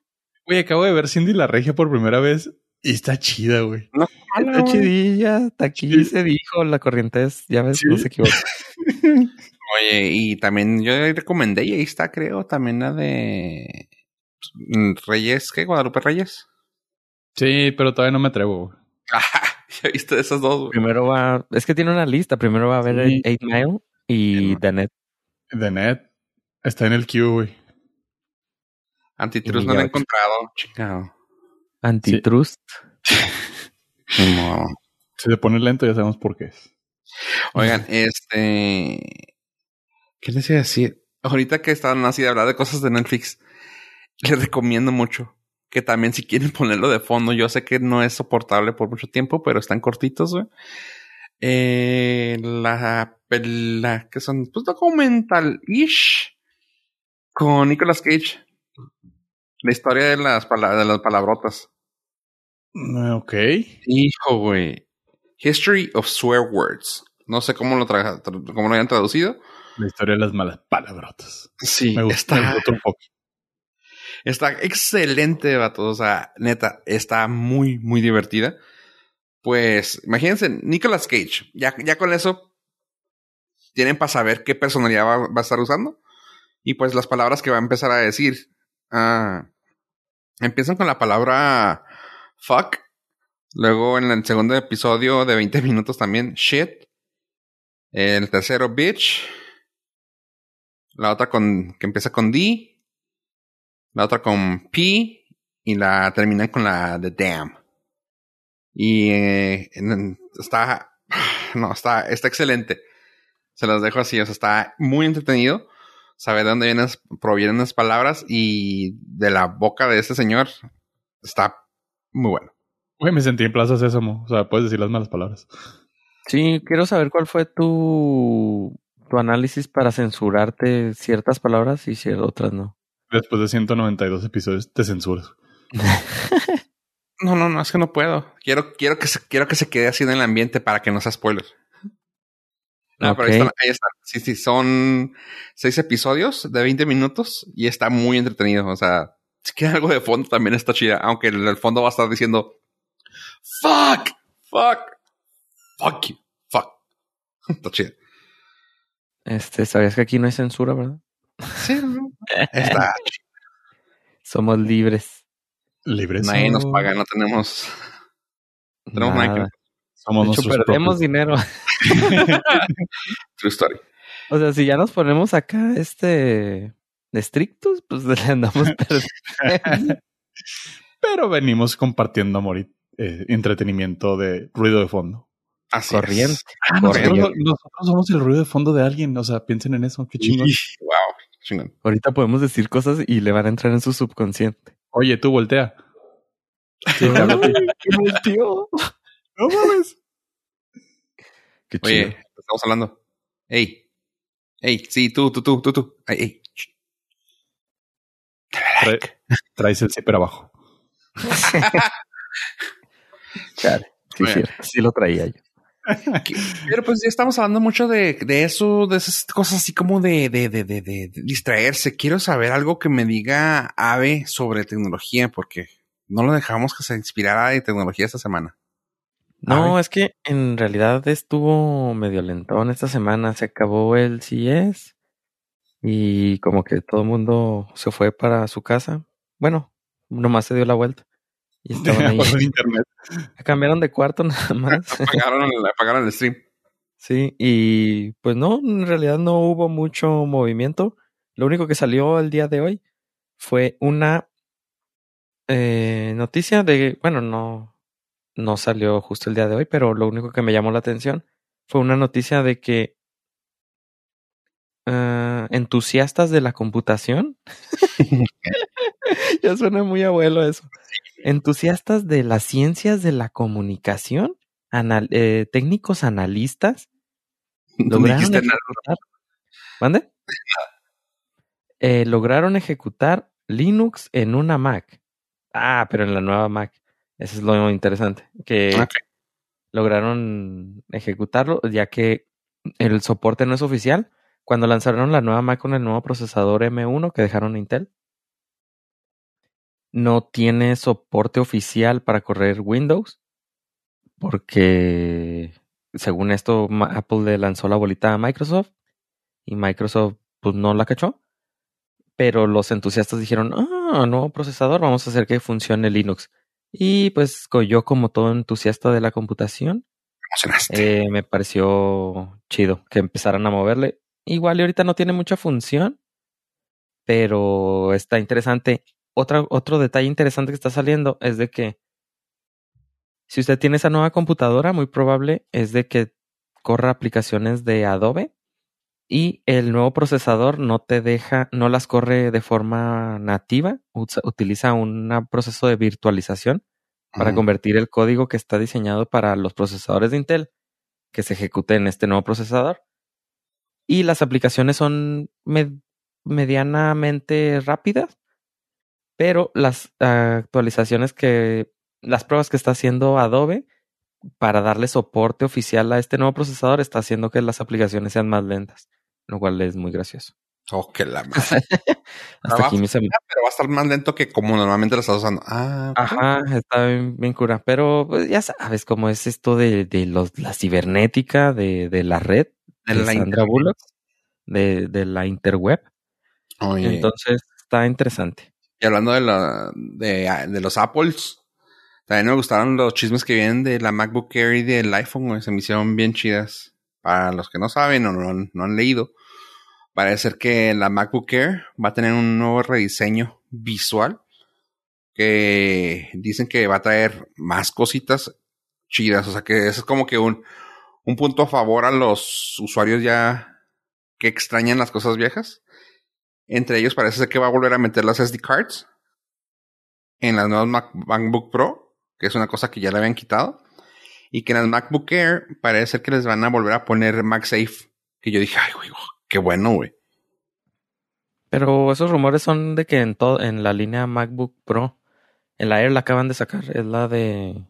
Güey, acabo de ver Cindy la Regia por primera vez y está chida, güey. Está chidilla, hasta aquí Sí. se dijo, la corriente es, ya ves, no se equivoca. Oye, y también yo recomendé, y ahí está, creo, también la de mm, Reyes, ¿qué? Guadalupe Reyes. Sí, pero todavía no me atrevo, güey. ¿Ya viste esas dos? güey? Primero va, es que tiene una lista, primero va a ver Sí. Eight Mile y The Net. The Net está en el queue, güey. Antitrust no lo he encontrado. Chingado. Antitrust. Modo. Si se pone lento, ya sabemos por qué es. Oigan, este. ¿Qué les iba a decir? Ahorita que estaban así de hablar de cosas de Netflix, les recomiendo mucho que también si quieren ponerlo de fondo, yo sé que no es soportable por mucho tiempo, pero están cortitos, güey. Eh, la pela que son pues documental-ish con Nicolas Cage. La historia de las, pala- de las palabrotas. Mm, Ok. Hijo, güey. History of Swear Words. No sé cómo lo, tra- tra- cómo lo hayan traducido. La historia de las malas palabrotas. Sí, Me gusta, me está, gustó un poco. está excelente, vato. O sea, neta, está muy, muy divertida. Pues, imagínense, Nicolas Cage. Ya, ya con eso tienen para saber qué personalidad va, va a estar usando. Y pues las palabras que va a empezar a decir. Ah, empiezan con la palabra fuck. Luego en el segundo episodio de 20 minutos también shit. El tercero bitch. La otra con que empieza con D. La otra con P. Y la terminan con la de damn. Y eh, está. No, está, está excelente. Se los dejo así. O sea, está muy entretenido. Saber de dónde vienen, provienen las palabras. Y de la boca de este señor. Está muy bueno. Güey, me sentí en Plaza Sésamo. O sea, puedes decir las malas palabras. Sí, quiero saber cuál fue tu, tu análisis para censurarte ciertas palabras y ciertas otras no. Después de 192 episodios, te censuras. No, no, no, es que no puedo. Quiero, quiero que se, quiero que se quede así en el ambiente para que no sea spoiler. No, pero ahí están, ahí están. Sí, sí, son seis episodios de 20 minutos y está muy entretenido. O sea, si quieren algo de fondo también está chida, aunque el, el fondo va a estar diciendo fuck, fuck, fuck you, fuck. está chida. Este, sabías que aquí no hay censura, ¿verdad? Sí, no, está chida. Somos libres. Libres. Nadie nos paga, no tenemos, no tenemos nada que Nada. Somos De hecho, perdemos propios- dinero. True story. O sea, si ya nos ponemos acá, este, estrictos, pues le andamos perdiendo. Pero venimos compartiendo amor y eh, entretenimiento de ruido de fondo. Así Corriente. es. Ah, Corriente. nosotros, nosotros somos el ruido de fondo de alguien. O sea, piensen en eso. Qué chingón. Wow, chingón. Ahorita podemos decir cosas y le van a entrar en su subconsciente. Oye, tú voltea. Sí, tío. No mames. Qué chido. Oye, estamos hablando. Ey. Ey, sí, tú, tú, tú, tú, tú. Ey, ey. Traes el zipper abajo. Chale. Sí, cierto. Sí lo traía yo. Pero pues ya estamos hablando mucho de, de eso, de esas cosas así como de, de, de, de, de- de distraerse. Quiero saber algo que me diga Ave sobre tecnología, porque no lo dejamos que se inspirara de tecnología esta semana. No, es que en realidad estuvo medio lentón esta semana. Se acabó el CES y como que todo el mundo se fue para su casa. Bueno, nomás se dio la vuelta. Y estaban ahí. Internet. Cambiaron de cuarto nada más. Apagaron, el- apagaron el stream. Sí, y pues no, en realidad no hubo mucho movimiento. Lo único que salió el día de hoy fue una eh, noticia de, bueno, no, no salió justo el día de hoy, pero lo único que me llamó la atención fue una noticia de que ah, entusiastas de la computación, ya suena muy abuelo eso, entusiastas de las ciencias de la comunicación, anal- eh, técnicos analistas, lograron ejecutar- ¿Mande? eh, lograron ejecutar Linux en una Mac. Ah, pero en la nueva Mac. Eso es lo interesante. Que lograron ejecutarlo, ya que el soporte no es oficial. Cuando lanzaron la nueva Mac con el nuevo procesador M1 que dejaron Intel, no tiene soporte oficial para correr Windows, porque según esto Apple le lanzó la bolita a Microsoft y Microsoft pues no la cachó. Pero los entusiastas dijeron, ah, nuevo procesador, vamos a hacer que funcione Linux. Y pues yo como todo entusiasta de la computación, eh, me pareció chido que empezaran a moverle. Igual y ahorita no tiene mucha función, pero está interesante. Otra, otro detalle interesante que está saliendo es de que si usted tiene esa nueva computadora, muy probable es de que corra aplicaciones de Adobe y el nuevo procesador no te deja, no las corre de forma nativa, utiliza un proceso de virtualización para convertir el código que está diseñado para los procesadores de Intel que se ejecute en este nuevo procesador. Y las aplicaciones son med- medianamente rápidas, pero las actualizaciones que, las pruebas que está haciendo Adobe para darle soporte oficial a este nuevo procesador está haciendo que las aplicaciones sean más lentas, lo cual es muy gracioso. Oh, que la madre. Hasta aquí mis Pero va a estar más lento que como normalmente lo estás usando. Ah. Ajá, está bien, bien cura. Pero pues, ya sabes cómo es esto de, de los, la cibernética, de, de la red, De de la Sandra. Bullock, de, de la interweb. Oye, Entonces está interesante. y hablando de, la, de, de los Apples, también me gustaron los chismes que vienen de la MacBook Air y del iPhone. Se me hicieron bien chidas. Para los que no saben o no, no han leído, parece ser que la MacBook Air va a tener un nuevo rediseño visual que dicen que va a traer más cositas chidas. O sea que es como que un, un punto a favor a los usuarios ya que extrañan las cosas viejas. Entre ellos parece ser que va a volver a meter las SD cards en las nuevas Mac- MacBook Pro, que es una cosa que ya le habían quitado. Y que en las MacBook Air parece ser que les van a volver a poner MagSafe. Que yo dije, ay, güey, qué bueno, güey. Pero esos rumores son de que en todo, en la línea MacBook Pro, en la Air la acaban de sacar, es la de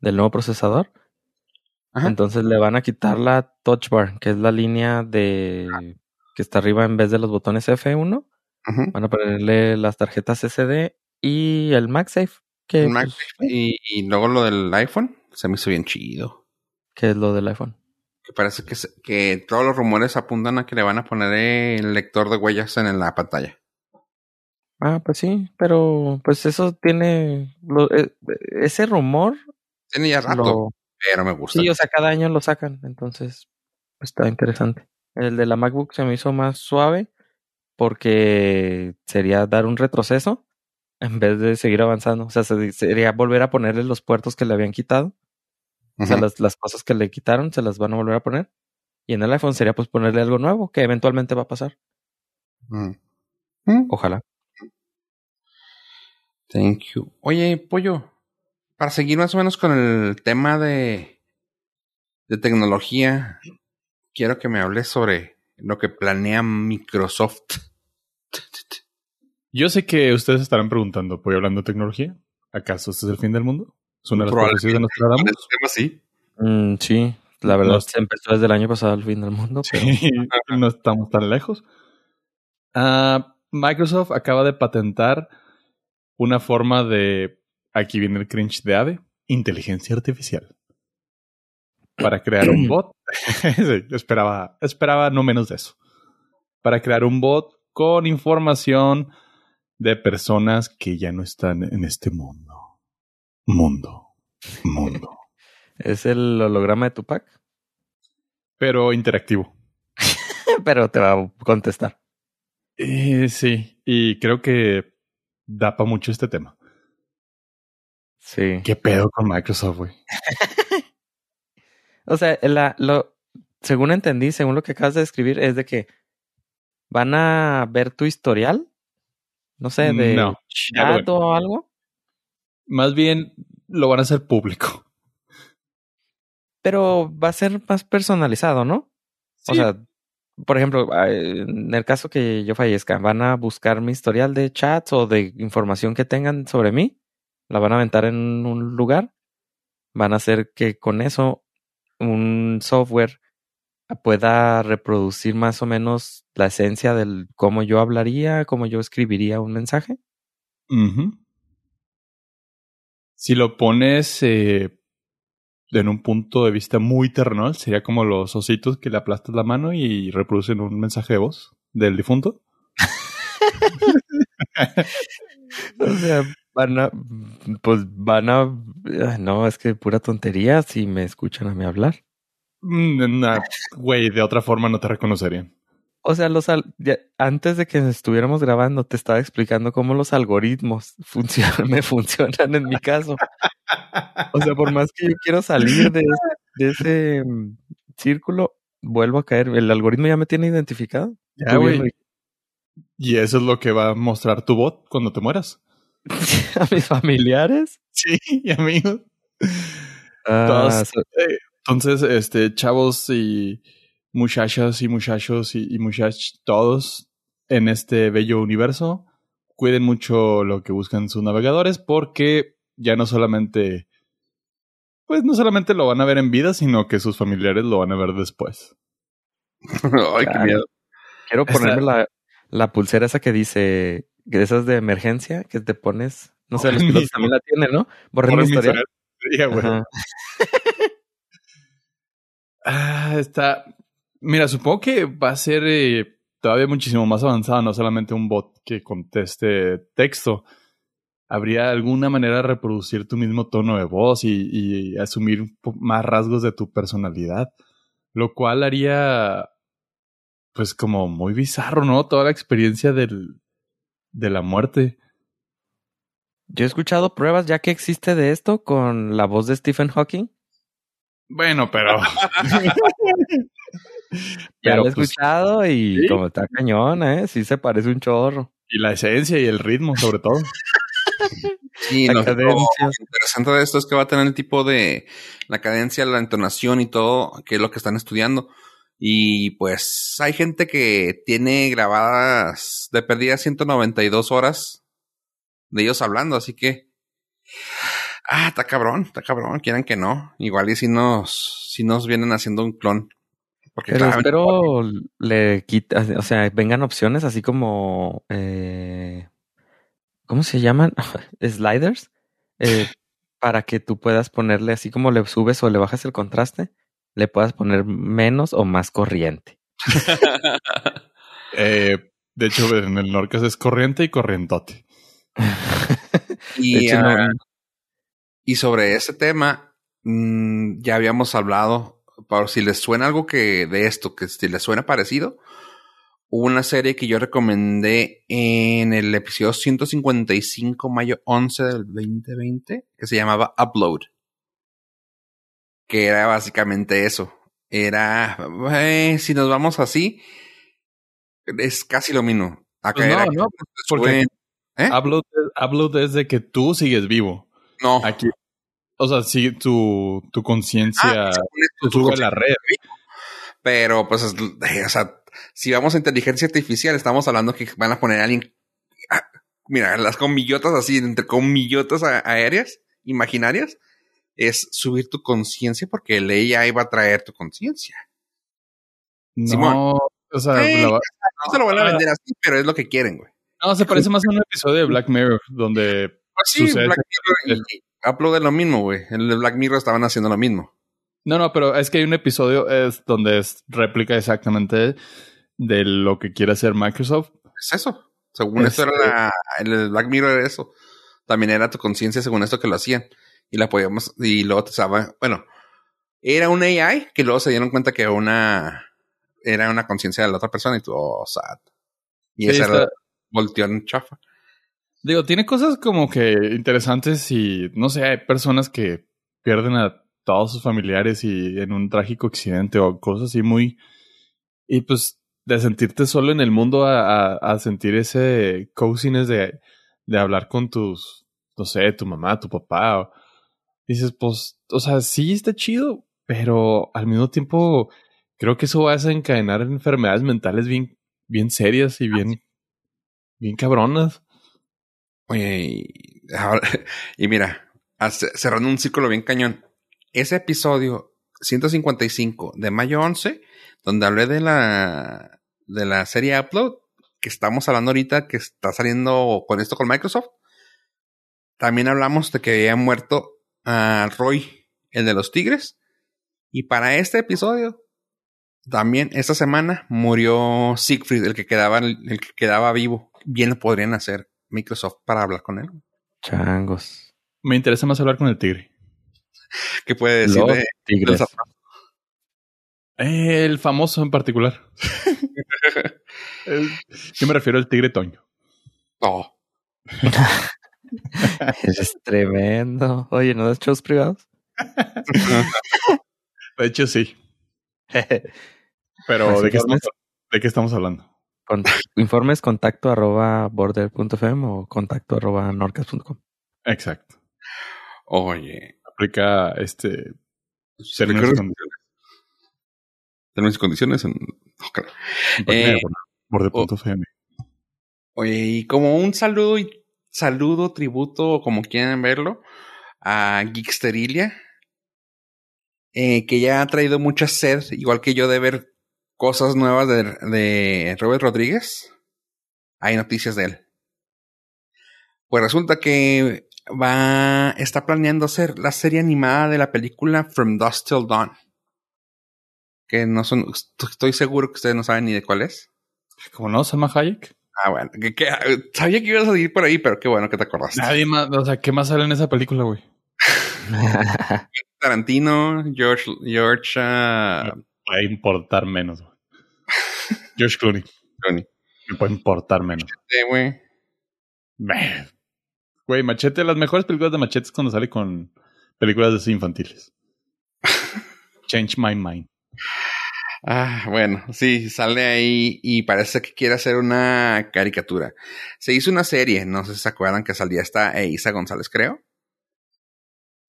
del nuevo procesador. Ajá. Entonces le van a quitar la Touch Bar, que es la línea de que está arriba en vez de los botones F1. Ujú. Van a ponerle las tarjetas SD y el MagSafe, que, El pues, MagSafe. y, y luego lo del iPhone se me hizo bien chido. que es lo del iPhone. Que parece que, se- que todos los rumores apuntan a que le van a poner el lector de huellas en la pantalla. Ah, pues sí, pero pues eso tiene lo- eh, ese rumor Tiene ya rato, lo, pero me gusta. Sí, o sea, cada año lo sacan, entonces pues, está interesante. El de la MacBook se me hizo más suave porque sería dar un retroceso en vez de seguir avanzando. O sea, se- sería volver a ponerle los puertos que le habían quitado. O sea, las, las cosas que le quitaron se las van a volver a poner. Y en el iPhone sería pues ponerle algo nuevo que eventualmente va a pasar. Mm. Mm. Ojalá. Thank you. Oye, Pollo, para seguir más o menos con el tema de, de tecnología, quiero que me hables sobre lo que planea Microsoft. Yo sé que ustedes estarán preguntando, ¿voy hablando de tecnología? ¿Acaso este es el fin del mundo? ¿Es una de las profecías de Nostradamus? Tema sí. Mm, sí, la verdad No- se empezó desde el año pasado al fin del mundo. pero- Sí, no estamos tan lejos. Ah, Microsoft acaba de patentar una forma de, aquí viene el cringe de Ave, inteligencia artificial. Para crear un bot. Sí, esperaba, esperaba no menos de eso. Para crear un bot con información de personas que ya no están en este mundo. Mundo. Mundo. Es el holograma de Tupac, Pero interactivo. pero te va a contestar. Eh, sí, y creo que da para mucho este tema. Sí. ¿Qué pedo con Microsoft, güey? O sea, la, lo, según entendí, según lo que acabas de describir, es de que van a ver tu historial, no sé, de No, chat o algo, Más bien lo van a hacer público. pero va a ser más personalizado, ¿no? O sea, por ejemplo, en el caso que yo fallezca, van a buscar mi historial de chats o de información que tengan sobre mí, la van a aventar en un lugar, van a hacer que con eso un software pueda reproducir más o menos la esencia del cómo yo hablaría, cómo yo escribiría un mensaje. Si lo pones eh, en un punto de vista muy terrenal, sería como los ositos que le aplastas la mano y reproducen un mensaje de voz del difunto. o sea, van a, pues van a, no, es que pura tontería si me escuchan a mí hablar. Mm, güey, de otra forma no te reconocerían. O sea, los antes de que estuviéramos grabando, te estaba explicando cómo los algoritmos funcionan, me funcionan en mi caso. O sea, por más que yo quiero salir de, ese mm, círculo, vuelvo a caer. El algoritmo ya me tiene identificado. Ya, güey. Y eso es lo que va a mostrar tu bot cuando te mueras. a mis familiares. Sí, y amigos. Ah, eh, entonces, este, chavos y muchachas y muchachos y, muchachos, todos en este bello universo, cuiden mucho lo que buscan sus navegadores porque ya no solamente, pues no solamente lo van a ver en vida, sino que sus familiares lo van a ver después. Ay, qué miedo. Quiero ponerme la, la, pulsera esa que dice, que esas de emergencia, que te pones, no sé, los pilotos también la tienen, ¿no? Borrando historia. ah, está, Mira, supongo que va a ser eh, todavía muchísimo más avanzado, no solamente un bot que conteste texto. ¿Habría alguna manera de reproducir tu mismo tono de voz y, asumir más rasgos de tu personalidad? Lo cual haría, pues, como muy bizarro, ¿no? Toda la experiencia del, de la muerte. Yo he escuchado pruebas ya que existe de esto con la voz de Stephen Hawking. Bueno, pero. ya lo he pues, escuchado y como está cañón, ¿eh? Sí se parece un chorro. Y la esencia y el ritmo, sobre todo. Sí, lo interesante de esto es que va a tener el tipo de la cadencia, la entonación y todo, que es lo que están estudiando. Y pues hay gente que tiene grabadas de perdida 192 horas de ellos hablando, así que. Ah, está cabrón, está cabrón, quieren que no. Igual y si nos, si nos vienen haciendo un clon. Pero espero le quita, o sea, vengan opciones así como, eh, ¿cómo se llaman? Sliders, eh, para que tú puedas ponerle así como le subes o le bajas el contraste, le puedas poner menos o más corriente. eh, de hecho, en el Norcas es corriente y corrientote. y, ah, y sobre ese tema, mmm, ya habíamos hablado por si les suena algo que de esto, que si les suena parecido, una serie que yo recomendé en el episodio 155, mayo 11 del 2020, que se llamaba Upload. Que era básicamente eso. Era, eh, si nos vamos así, es casi lo mismo. Acá pues no, no, porque ¿eh? upload, upload es de que tú sigues vivo. No. Aquí, o sea, sí, tu, tu conciencia ah, sube la red. Pero, pues, o sea, si vamos a inteligencia artificial, estamos hablando que van a poner a alguien. Ah, mira, las comillotas así, entre comillotas aéreas, imaginarias, es subir tu conciencia porque el AI va a traer tu conciencia. No, o sea, eh, no se lo van a vender así, pero es lo que quieren, güey. No, se parece más a un episodio de Black Mirror, donde. Pues sí, Black Mirror Upload es lo mismo, güey. En el de Black Mirror estaban haciendo lo mismo. No, no, pero es que hay un episodio es donde es réplica exactamente de lo que quiere hacer Microsoft. Es eso. Según esto era la, el Black Mirror era eso. También era tu conciencia según esto que lo hacían. Y la podíamos, y luego te estaba, bueno, era un AI que luego se dieron cuenta que una, era una conciencia de la otra persona y tú, oh, sad. Y esa era volteó en chafa. Digo, tiene cosas como que interesantes y no sé, hay personas que pierden a todos sus familiares y en un trágico accidente o cosas así muy... Y pues de sentirte solo en el mundo a, a, sentir ese coziness de, de hablar con tus, no sé, tu mamá, tu papá. dices, pues, o sea, sí está chido, pero al mismo tiempo creo que eso va a desencadenar enfermedades mentales bien, bien serias y bien, bien cabronas. Oye, y, mira, cerrando un círculo bien cañón. Ese episodio 155 de mayo 11, donde hablé de la, de la serie Upload, que estamos hablando ahorita, que está saliendo con esto con Microsoft. También hablamos de que había muerto a Roy, el de los Tigres. Y para este episodio, también esta semana murió Siegfried, el que quedaba, el que quedaba vivo. Bien lo podrían hacer Microsoft para hablar con él. Changos. Me interesa más hablar con el tigre. ¿Qué puede decir Los de- tigres. los- El famoso en particular. El- Yo me refiero al tigre Toño. No. Eres tremendo. Oye, ¿no das shows privados? De hecho, sí. Pero ¿de qué, estamos. ¿de qué estamos hablando? Con, informes contacto arroba border.fm o contacto arroba norcas.com. Exacto. Oye. Aplica este ¿Se términos con- Términos y condiciones. en- Eh, de borde.fm. Oye, y como un saludo y saludo, tributo, o como quieran verlo, a Geeksterilia, eh, que ya ha traído mucha sed, igual que yo, de ver cosas nuevas de, de Robert Rodríguez. Hay noticias de él. Pues resulta que va, está planeando hacer la serie animada de la película From Dusk Till Dawn. Que no son, estoy seguro que ustedes no saben ni de cuál es. Como no, Salma Hayek. Ah, bueno, que, que- sabía que ibas a seguir por ahí, pero qué bueno que te acordaste. Nadie más, o sea, ¿qué más sale en esa película, güey? Tarantino, George, George, ah, Va a importar menos, güey. George Clooney. Clooney. Me puede importar menos. eh, güey. Güey, Machete, las mejores películas de Machete es cuando sale con películas de infantiles. Change My Mind. Ah, bueno, sí, sale ahí y parece que quiere hacer una caricatura. Se hizo una serie, no sé si se acuerdan que salía esta Isa González, creo.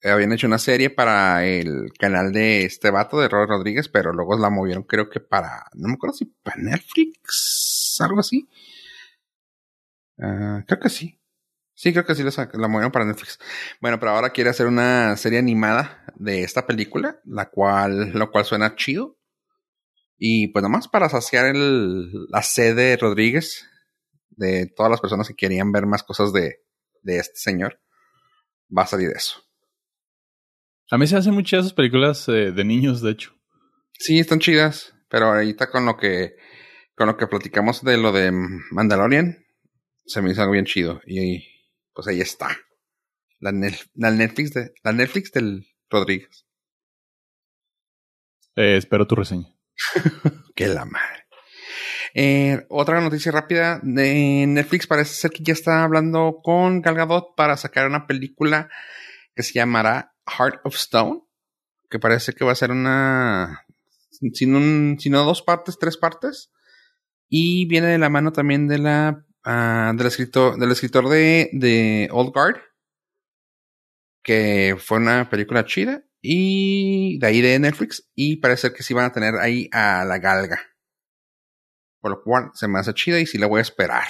Habían hecho una serie para el canal de este vato de Robert Rodríguez, pero luego la movieron, creo que para, no me acuerdo si para Netflix, algo así. Ah, creo que sí. Sí, creo que sí la, movieron para Netflix. Bueno, pero ahora quiere hacer una serie animada de esta película, la cual, lo cual suena chido. Y pues nomás para saciar el, la sed de Rodríguez, de todas las personas que querían ver más cosas de, de este señor, va a salir eso. A mí se hacen muchas esas películas eh, de niños, de hecho. Sí, están chidas, pero ahorita con lo que, con lo que platicamos de lo de Mandalorian, se me hizo algo bien chido. Y pues ahí está. La, Netflix de, la Netflix del Rodríguez. Eh, espero tu reseña. Que la madre. Eh, otra noticia rápida de Netflix parece ser que ya está hablando con Gal Gadot para sacar una película que se llamará Heart of Stone, que parece que va a ser una, sin un, sino dos partes, tres partes, y viene de la mano también de la, ah, del escritor, del escritor de, de Old Guard, que fue una película chida, y de ahí de Netflix, y parece que sí van a tener ahí a la galga. Por lo cual se me hace chida y sí la voy a esperar.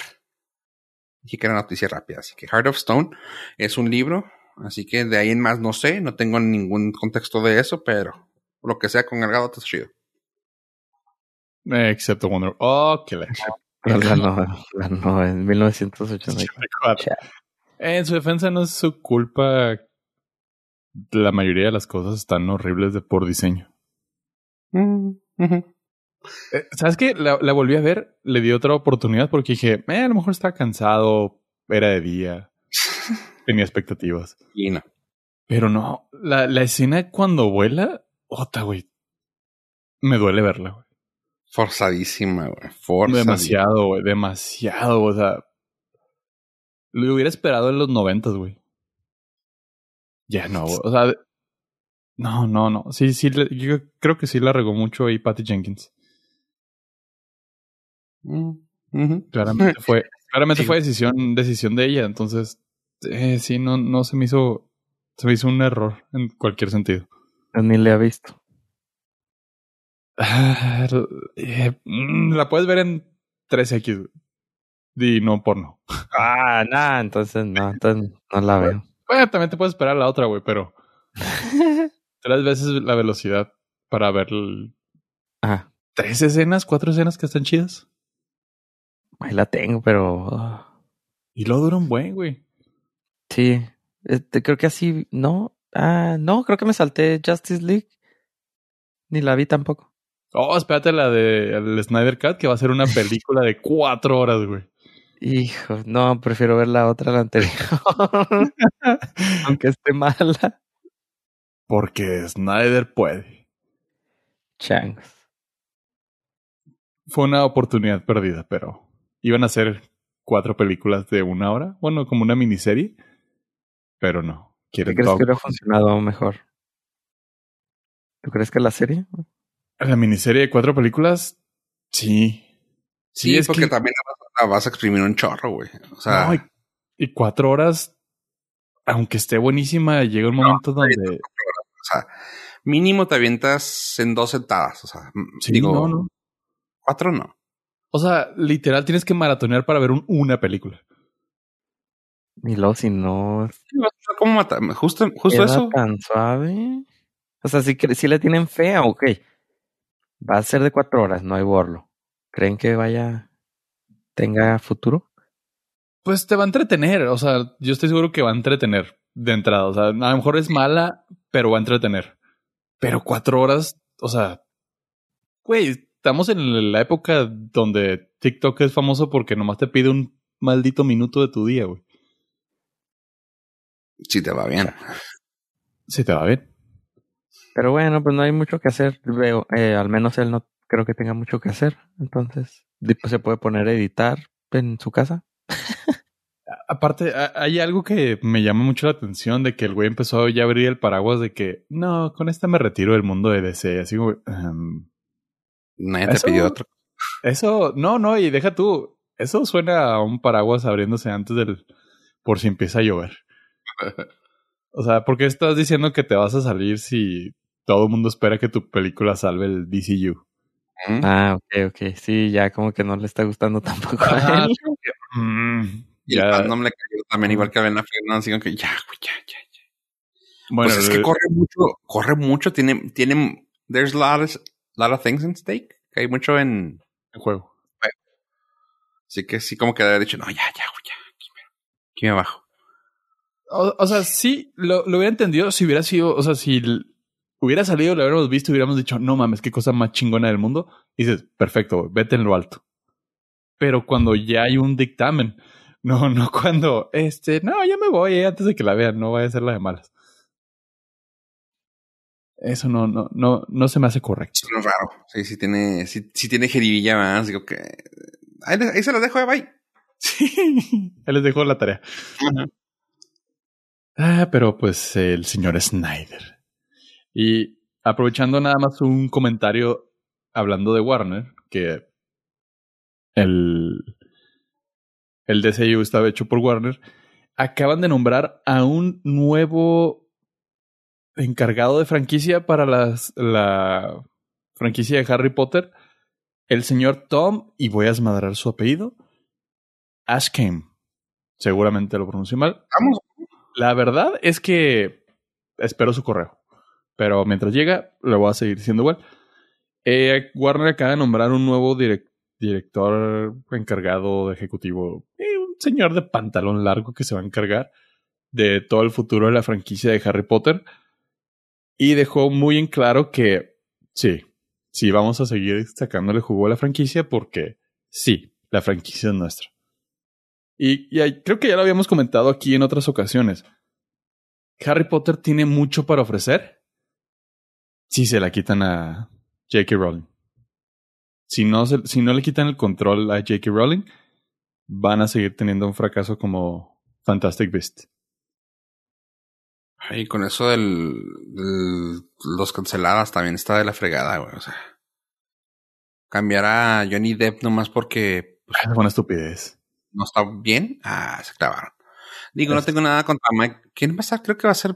Dije que era noticia rápida. Así que Heart of Stone es un libro. Así que de ahí en más no sé. No tengo ningún contexto de eso, pero lo que sea con Galgado está chido. Excepto Wonder. Oh, que la La no, la no, en 1984. 84. En su defensa no es su culpa. La mayoría de las cosas están horribles de por diseño. Mm. Eh, ¿Sabes qué? La, la volví a ver, le di otra oportunidad porque dije, eh, a lo mejor estaba cansado, era de día, tenía expectativas. Y no. Pero no, la, la escena cuando vuela, otra, güey. Me duele verla, güey. Forzadísima, güey. Forzadísima. Demasiado, güey, demasiado, o sea. Lo hubiera esperado en los noventas, güey. Ya no, güey. O sea, no, no, no. Sí, sí, yo creo que sí la regó mucho ahí Patty Jenkins. Mm. Claramente fue, claramente Sí. fue decisión, decisión de ella. Entonces, eh, sí, no, no se me hizo, se me hizo un error en cualquier sentido. Ni le ha visto. Ah, eh, mm, la puedes ver en 3X. Y no porno. Ah, nada, entonces no, entonces no la veo. Bueno, también te puedes esperar la otra, güey, pero tres veces la velocidad para ver el- Ajá. tres escenas, cuatro escenas que están chidas. Ahí la tengo, pero ah, Y luego dura un buen, güey. Sí. Este, creo que así, no. Ah, no, creo que me salté Justice League. Ni la vi tampoco. Oh, espérate la de el Snyder Cut, que va a ser una película de cuatro horas, güey. Hijo, no, prefiero ver la otra, la anterior. Aunque esté mala. Porque Snyder puede. Changos. Fue una oportunidad perdida, pero iban a ser cuatro películas de una hora. Bueno, como una miniserie. Pero no. ¿Qué crees todo. que hubiera funcionado mejor? ¿Tú crees que la serie? La miniserie de cuatro películas, sí. Sí, es porque que- también la vas, a exprimir un chorro, güey. O sea, No, y, y cuatro horas, aunque esté buenísima, llega un momento donde. o sea, mínimo te avientas en dos sentadas. O sea, Sí, digo, no, no. cuatro no. O sea, literal tienes que maratonear para ver un- una película. Ni lo si no ¿Cómo mata? Justo, justo eso. tan suave. O sea, si, si le tienen fe, ok. Va a ser de cuatro horas, no hay borlo. ¿Creen que vaya, tenga futuro? Pues te va a entretener. O sea, yo estoy seguro que va a entretener de entrada. O sea, a lo mejor es mala, pero va a entretener. Pero cuatro horas, o sea, güey, estamos en la época donde TikTok es famoso porque nomás te pide un maldito minuto de tu día, güey. Sí, te va bien. Si te va bien. Pero bueno, pues no hay mucho que hacer. Veo, eh, al menos él no creo que tenga mucho que hacer. Entonces, pues, se puede poner a editar en su casa. Aparte, hay algo que me llama mucho la atención de que el güey empezó ya a abrir el paraguas de que no, con esta me retiro del mundo de DC. Así como, ehm, Nadie te Eso- pidió otro. eso, no, no, y deja tú. Eso suena a un paraguas abriéndose antes del por si empieza a llover. O sea, ¿por qué estás diciendo que te vas a salir si todo el mundo espera que tu película salve el DCU? ¿Mm? Ah, ok, ok. Sí, ya como que no le está gustando tampoco a él. Mm, Y el ya, fandom le cayó también igual que a Ben Affleck, ¿no? Así que ya, güey, ya, ya, ya. bueno, pues es que el- corre mucho, corre mucho, tiene, tiene, there's a lot of, lot of things in stake, que hay mucho en, el juego. así que sí como que había dicho, no, ya, ya, ya, aquí me, aquí me bajo. O, o sea, sí, lo, lo hubiera entendido si hubiera sido, o sea, si hubiera salido, lo hubiéramos visto, hubiéramos dicho, no mames, qué cosa más chingona del mundo. Y dices, perfecto, vete en lo alto. Pero cuando ya hay un dictamen, no, no cuando, este, no, ya me voy eh, antes de que la vean, no vaya a ser la de malas. Eso no, no, no, no se me hace correcto. Sí, es raro, sí, sí tiene, sí, sí tiene jeribilla más, digo que, ahí, ahí se las dejo, eh, bye. Sí, ahí les dejo la tarea. Ah, pero pues el señor Snyder. Y aprovechando nada más un comentario hablando de Warner, que el, el DCU estaba hecho por Warner, acaban de nombrar a un nuevo encargado de franquicia para las, la franquicia de Harry Potter, el señor Tom, y voy a desmadrar su apellido, Ashcame. Seguramente lo pronuncio mal. Vamos, La verdad es que espero su correo. Pero mientras llega, lo voy a seguir diciendo igual. Eh, Warner acaba de nombrar un nuevo direc- director encargado de ejecutivo. un señor de pantalón largo que se va a encargar de todo el futuro de la franquicia de Harry Potter. Y dejó muy en claro que sí, sí vamos a seguir sacándole jugo a la franquicia porque sí, la franquicia es nuestra. Y, creo que ya lo habíamos comentado aquí en otras ocasiones. Harry Potter tiene mucho para ofrecer si se la quitan a J.K. Rowling. Si no, se- si no le quitan el control a J.K. Rowling, van a seguir teniendo un fracaso como Fantastic Beast. Y con eso del, del- los canceladas también está de la fregada, güey. O sea, cambiar a Johnny Depp nomás porque pues, Es una estupidez. No está bien. Ah, se clavaron. Digo, no tengo nada contra Mike. ¿Quién va a estar? Creo que va a ser.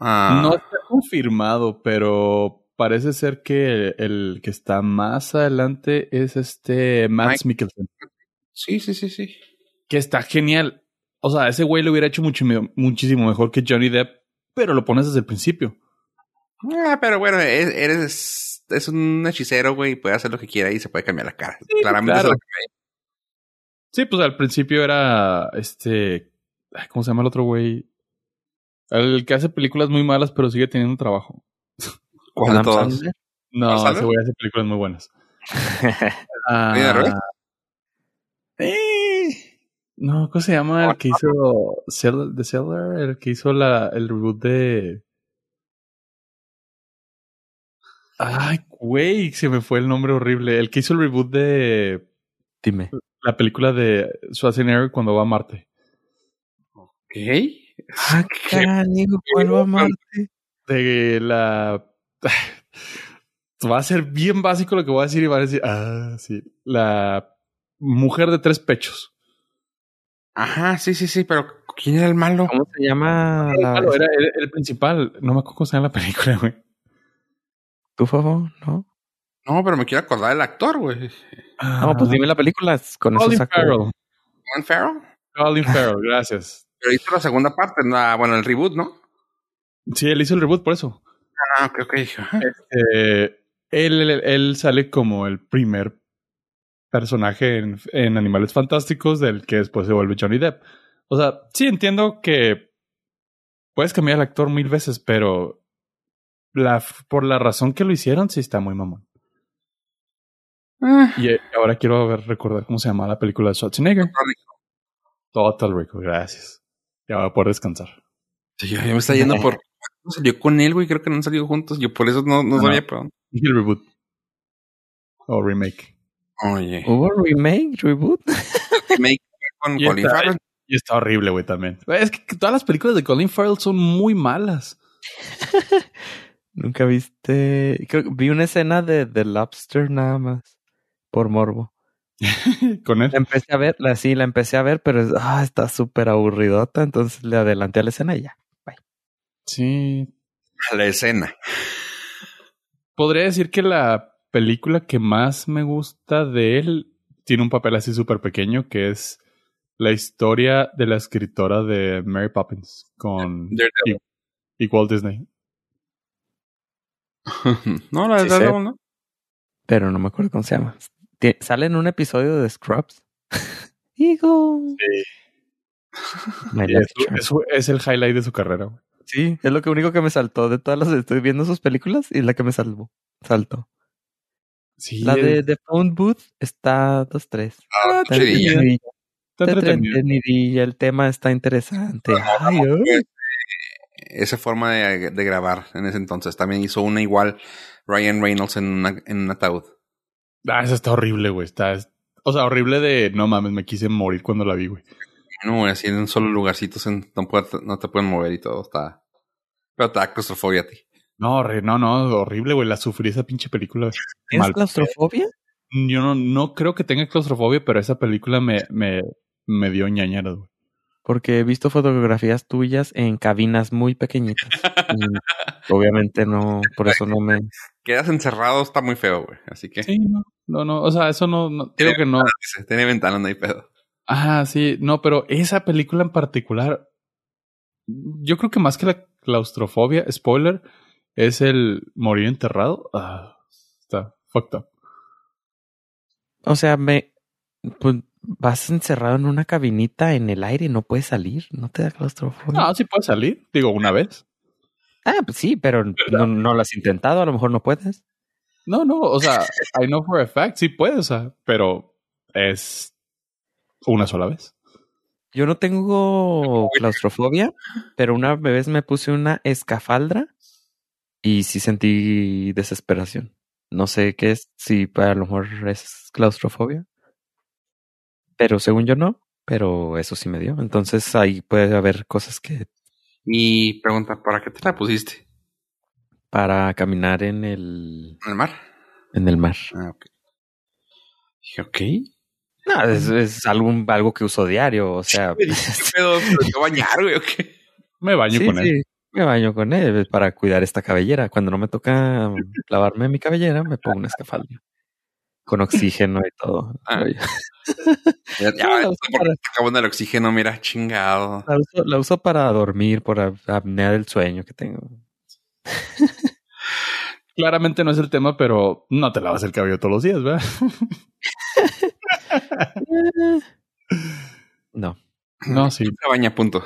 ah, No está confirmado, pero parece ser que el, que está más adelante es este Max. Mikkelsen. Sí, sí, sí, sí. Que está genial. O sea, ese güey lo hubiera hecho mucho, muchísimo mejor que Johnny Depp, pero lo pones desde el principio. Ah, pero bueno, es- eres, es un hechicero, güey, puede hacer lo que quiera y se puede cambiar la cara. Claramente claro. se la cambió. Sí, pues al principio era este. ¿Cómo se llama el otro güey? El que hace películas muy malas, pero sigue teniendo trabajo. ¿Cuál. No, ¿Adam ese güey hace películas muy buenas. ¿Viene de revés? eh, no, ¿cómo se llama el que hizo Sell- The Seller? El que hizo la, el reboot de. Ay, güey, se me fue el nombre horrible. El que hizo el reboot de Dime. La película de Schwarzenegger cuando va a Marte. ¿Qué? Ah, canijo, vuelvo a Marte. De la. Va a ser bien básico lo que voy a decir y van a decir, ah, sí. La mujer de tres pechos. Ajá, sí, sí, sí, pero ¿quién era el malo? ¿Cómo se llama la Claro, era el, el principal. No me acuerdo cómo se llama la película, güey. tu favor? ¿No? No, pero me quiero acordar del actor, güey. No, pues dime la película. Con eso Colin. Farrell. Colin Farrell. Colin Farrell, gracias. Pero hizo la segunda parte, la- bueno, el reboot, ¿no? Sí, él hizo el reboot por eso. Ah, ok, ok. Eh, él, él, él sale como el primer personaje en, en Animales Fantásticos del que después se vuelve Johnny Depp. O sea, sí entiendo que puedes cambiar al actor mil veces, pero la, por la razón que lo hicieron, sí está muy mamón. Ah, Y eh, ahora quiero ver, recordar cómo se llama la película de Schwarzenegger. Total Rico, gracias. Ya voy a poder descansar. sí, ya me está yendo por. ¿Cuándo salió con él, güey? Creo que no han salido juntos. Yo por eso no, no No. sabía, pero. Y el reboot. O remake. Oye. ¿Hubo remake, reboot? Remake con Y Colin está- Farrell. Y está horrible, güey, también. Es que todas las películas de Colin Farrell son muy malas. Nunca viste. Creo que vi una escena de The Lobster nada más. Por morbo. Con él. La empecé a ver, la sí, la empecé a ver, pero es- ah, está súper aburridota. Entonces le adelanté a la escena y ya. Sí. A la escena. Podría decir que la película que más me gusta de él tiene un papel así súper pequeño, que es la historia de la escritora de Mary Poppins con Daredevil. y Walt Disney. no, la Sí, de sé. Daredevil, ¿no? Pero no me acuerdo cómo se llama. Sale en un episodio de Scrubs. Hijo. Es, Charm. es- es el highlight de su carrera. güey. Sí, es lo que único que me saltó de todas las estoy viendo sus películas y la que me salvó. Saltó. Sí, La de The Phone Booth está dos tres. Ah, Está entretenidilla, entretenidilla, el tema está interesante. Ay. Esa forma de, de grabar en ese entonces. También hizo una igual Ryan Reynolds en, una, en un ataúd. Ah, esa está horrible, güey. Está, o sea, horrible de no mames, me quise morir cuando la vi, güey. No, güey, así en un solo lugarcito se- no, puede- no te pueden mover y todo. Está. Pero te da claustrofobia a ti. No, horri- no, no, horrible, güey. La sufrí esa pinche película. ¿Tienes Mal. claustrofobia? Yo no, no creo que tenga claustrofobia, pero esa película me, me, me dio ñañaras, güey. Porque he visto fotografías tuyas en cabinas muy pequeñitas. Y obviamente no, por eso no me... Quedas encerrado, está muy feo, güey. Así que. Sí, no, no, no, o sea, eso no, no creo que no. Dice, Tiene ventana, no hay pedo. Ah, sí, no, pero esa película en particular, yo creo que más que la claustrofobia, spoiler, es el morir enterrado. Ah, está fucked up. O sea, me... Pues vas encerrado en una cabinita en el aire y no puedes salir. ¿No te da claustrofobia? No, sí puede salir, digo, una vez. Ah, pues sí, pero no, no lo has intentado. A lo mejor no puedes. No, no, o sea, I know for a fact, sí puede, o sea, pero es una sola vez. Yo no tengo claustrofobia, pero una vez me puse una escafaldra y sí sentí desesperación. No sé qué es, si a lo mejor es claustrofobia. Pero según yo no, pero eso sí me dio. Entonces ahí puede haber cosas que Y pregunta, ¿para qué te la pusiste? para caminar en el ¿En el mar? en el mar. Ah, ok. Dije, ok. No, es, es algo, algo que uso diario, o sea, ¿Qué pedo? ¿Te voy a bañar, güey? ¿O qué? Me baño sí, con él. sí. Me baño con él para cuidar esta cabellera. Cuando no me toca lavarme mi cabellera, me pongo un escafaldio. Con oxígeno y todo. Ah. Ya, ya, la para- acabando el oxígeno, mira, chingado. La uso, la uso para dormir, por ap- apnea del sueño que tengo. Claramente no es el tema, pero no te lavas el cabello todos los días, ¿verdad? No. No, sí. Se baña, punto.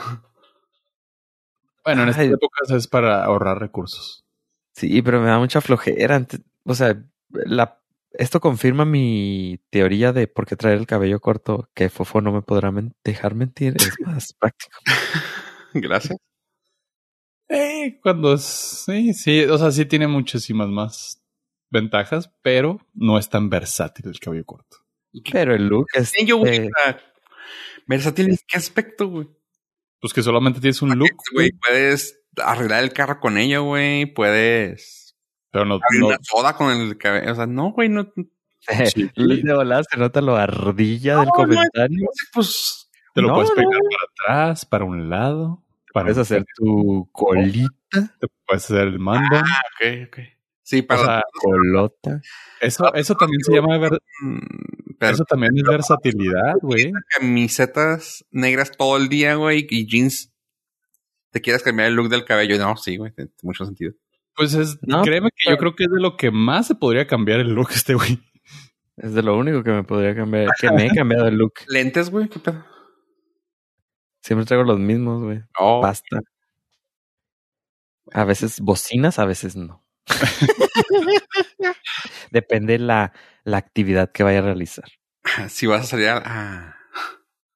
Bueno, en estas épocas es para ahorrar recursos. Sí, pero me da mucha flojera. O sea, la, esto confirma mi teoría de por qué traer el cabello corto, que Fofo no me podrá men- dejar mentir. Es más práctico. Gracias. Eh, cuando es, sí, sí, o sea, sí tiene muchísimas más ventajas, pero no es tan versátil el cabello corto. Pero el look es... Sí, yo, güey, eh, versátil, ¿en qué aspecto, güey? Pues que solamente tienes un look, Güey, puedes arreglar el carro con ello, güey. Puedes pero no, no- una soda con el cabello. O sea, no, güey, no. sí, de volada se nota lo ardilla del No, no, comentario. Pues, te lo No, puedes no. pegar para atrás, para un lado, para Puedes un- hacer tu colita, te puedes hacer el mando. ok, ok. Sí, o para. sea, colota. eso, eso también se llama ver- mm, pero eso también es versatilidad, güey. camisetas negras todo el día, güey, y jeans. ¿Te quieres cambiar el look del cabello? No, sí, güey, tiene mucho sentido. Pues es, No, créeme que yo creo que es de lo que más se podría cambiar el look este güey. Es de lo único que me podría cambiar. Que me he cambiado el look. ¿Lentes, güey? ¿Qué pedo? Siempre traigo los mismos, güey. Oh, Pasta. A veces bocinas, a veces no. Depende la, la actividad que vaya a realizar. si vas a salir a... Ah.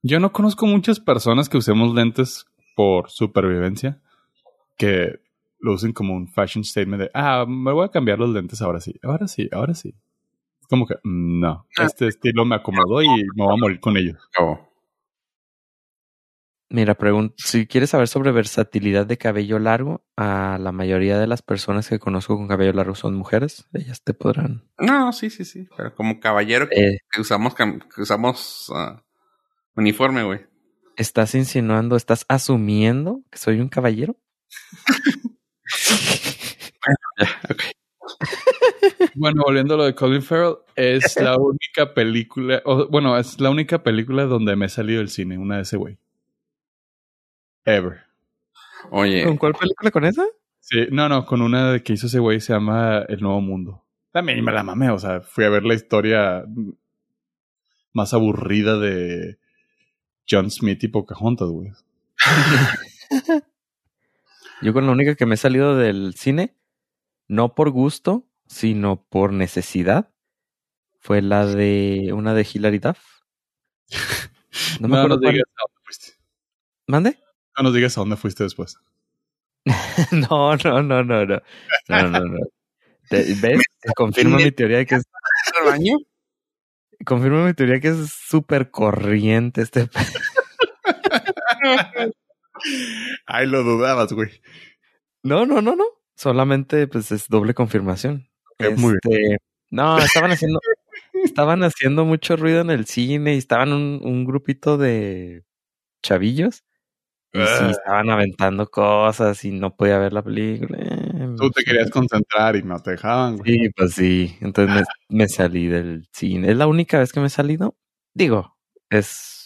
Yo no conozco muchas personas que usemos lentes por supervivencia que lo usen como un fashion statement de, ah, me voy a cambiar los lentes ahora sí, ahora sí, ahora sí. Como que, mm, no, Ah. este estilo me acomodó y me voy a morir con ellos. Oh. Mira, si quieres saber sobre versatilidad de cabello largo, a la mayoría de las personas que conozco con cabello largo son mujeres. Ellas te podrán. No, sí, sí, sí. Pero como caballero que, Eh, que usamos, cam- que usamos ah, uniforme, güey. ¿Estás insinuando, estás asumiendo que soy un caballero? Bueno, volviendo a lo de Colin Farrell, es la única película, o, bueno, es la única película donde me he salido del cine, una de ese güey. Ever. Oye, ¿Con cuál película con esa? Sí, no, no, con una de que hizo ese güey se llama El Nuevo Mundo. También me la mamé, o sea, fui a ver la historia más aburrida de John Smith y Pocahontas, güey. Yo con la única que me he salido del cine, no por gusto, sino por necesidad, fue la de una de Hilary Duff. No me No acuerdo nos cuál- digas a dónde fuiste. ¿Mande? No nos digas a dónde fuiste después. No, no, no, no, no. No, no, no. ¿Ves? Confirma mi teoría de que es, ¿al baño? confirma mi teoría que es súper corriente este. Ay, lo dudabas, güey. No, no, no, no. Solamente pues es doble confirmación. Muy Este, no, estaban haciendo, estaban haciendo mucho ruido en el cine y estaban un, un grupito de chavillos. Y sí, Ah. estaban aventando cosas y no podía ver la película. Tú te querías concentrar y no te dejaban, güey. Sí, pues sí. Entonces me, me salí del cine. Es la única vez que me he salido. Digo, es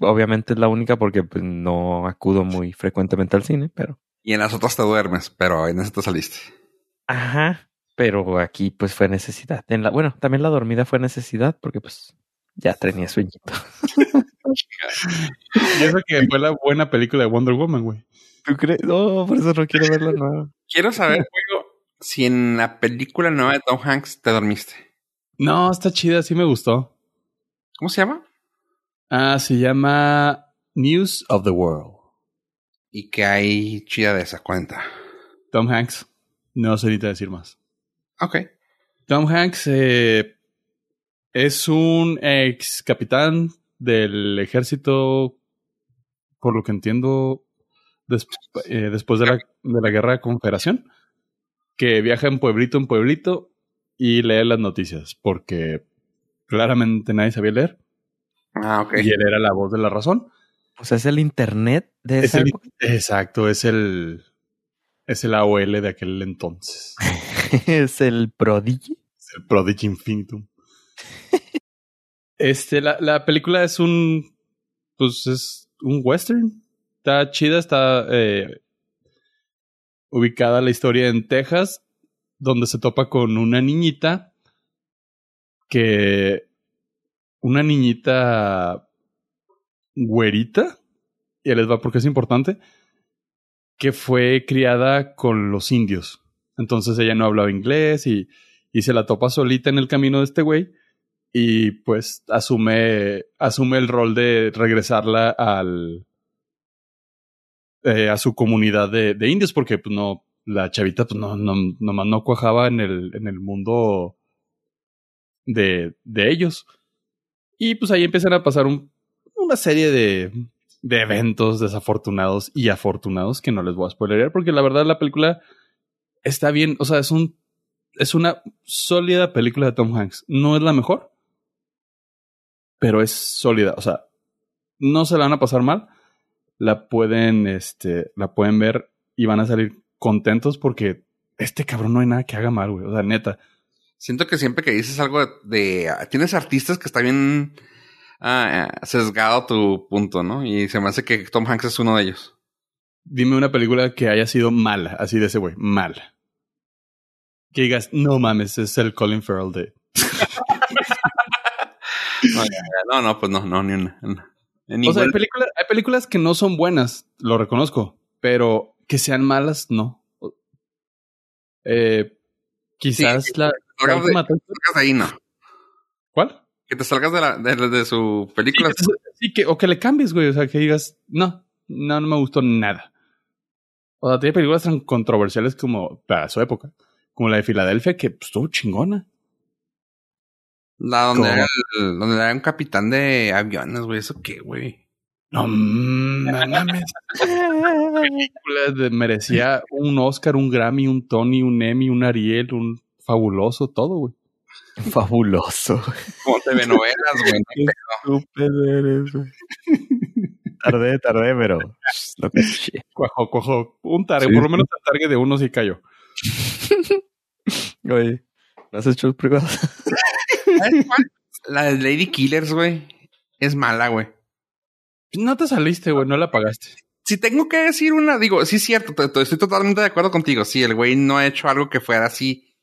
obviamente es la única porque pues, no acudo muy frecuentemente al cine, pero Y en las otras te duermes, pero en esa te saliste. ajá. Pero aquí pues fue necesidad. En la, bueno, también la dormida fue necesidad porque pues ya tenía sueñito. Y eso que fue la buena película de Wonder Woman, güey. ¿Tú crees? No, por eso no quiero verla nueva. Quiero saber, güey, si en la película nueva de Tom Hanks te dormiste. No, está chida, sí me gustó. ¿Cómo se llama? Ah, se llama News of the World. ¿Y qué hay chida de esa cuenta? Tom Hanks. No ni te decir más. Ok. Tom Hanks eh, es un ex capitán del ejército, por lo que entiendo, des- eh, después de la, de la guerra de confederación, que viaja en pueblito en pueblito y lee las noticias, porque claramente nadie sabía leer Ah, ok. y él era la voz de la razón. O sea, es el internet de Es esa el- época. exacto, es el Es el AOL de aquel entonces. es el Prodigy. Es el Prodigy Infinitum. este, la, la película es un. Pues es un western. Está chida, está eh, ubicada la historia en Texas, donde se topa con una niñita que. Una niñita güerita. Y les va porque es importante. Que fue criada con los indios. Entonces ella no hablaba inglés y, y se la topa solita en el camino de este güey. Y pues asume, asume el rol de regresarla al, eh, a su comunidad de, indios, porque pues no, la chavita pues no, no, nomás no cuajaba en el, en el mundo de, de ellos. Y pues ahí empiezan a pasar un, una serie de, de eventos desafortunados y afortunados que no les voy a spoilerear, porque la verdad la película está bien, o sea, es un, es una sólida película de Tom Hanks. No es la mejor, pero es sólida, o sea, no se la van a pasar mal la pueden, este, la pueden ver y van a salir contentos porque este cabrón no hay nada que haga mal, güey. O sea, neta. Siento que siempre que dices algo de, tienes artistas que está bien ah, sesgado tu punto, ¿no? Y se me hace que Tom Hanks es uno de ellos. Dime una película que haya sido mala, así de ese güey, mala. Que digas, no mames, es el Colin Farrell de. no, no, pues no, no, ni una. O sea, hay hay películas que no son buenas, lo reconozco, pero que sean malas, no. Eh, quizás sí, la, la última de, de ahí, no. ¿Cuál? Que te salgas de, la, de, de su película. Sí, que, o que le cambies, güey. O sea, que digas, no, no, no me gustó nada. O sea, tiene películas tan controversiales como para su época, como la de Filadelfia, que pues, estuvo chingona. La donde era, el, donde era un capitán de aviones, güey. ¿Eso qué, güey? No mames. película merecía un Oscar, un Grammy, un Tony, un Emmy, un Ariel, un fabuloso, todo, güey. Fabuloso. Como TV novelas, güey. Estúpido eres, güey. Tardé, tardé, pero. No cuajo, cuajo. Un target, sí. por lo menos el target de uno sí cayó. Oye, ¿no has hecho privadas? La de Lady Killers, güey. Es mala, güey. No te saliste, güey. No la pagaste. Si tengo que decir una, digo, sí es cierto, estoy totalmente de acuerdo contigo. Sí, el güey no ha hecho algo que fuera así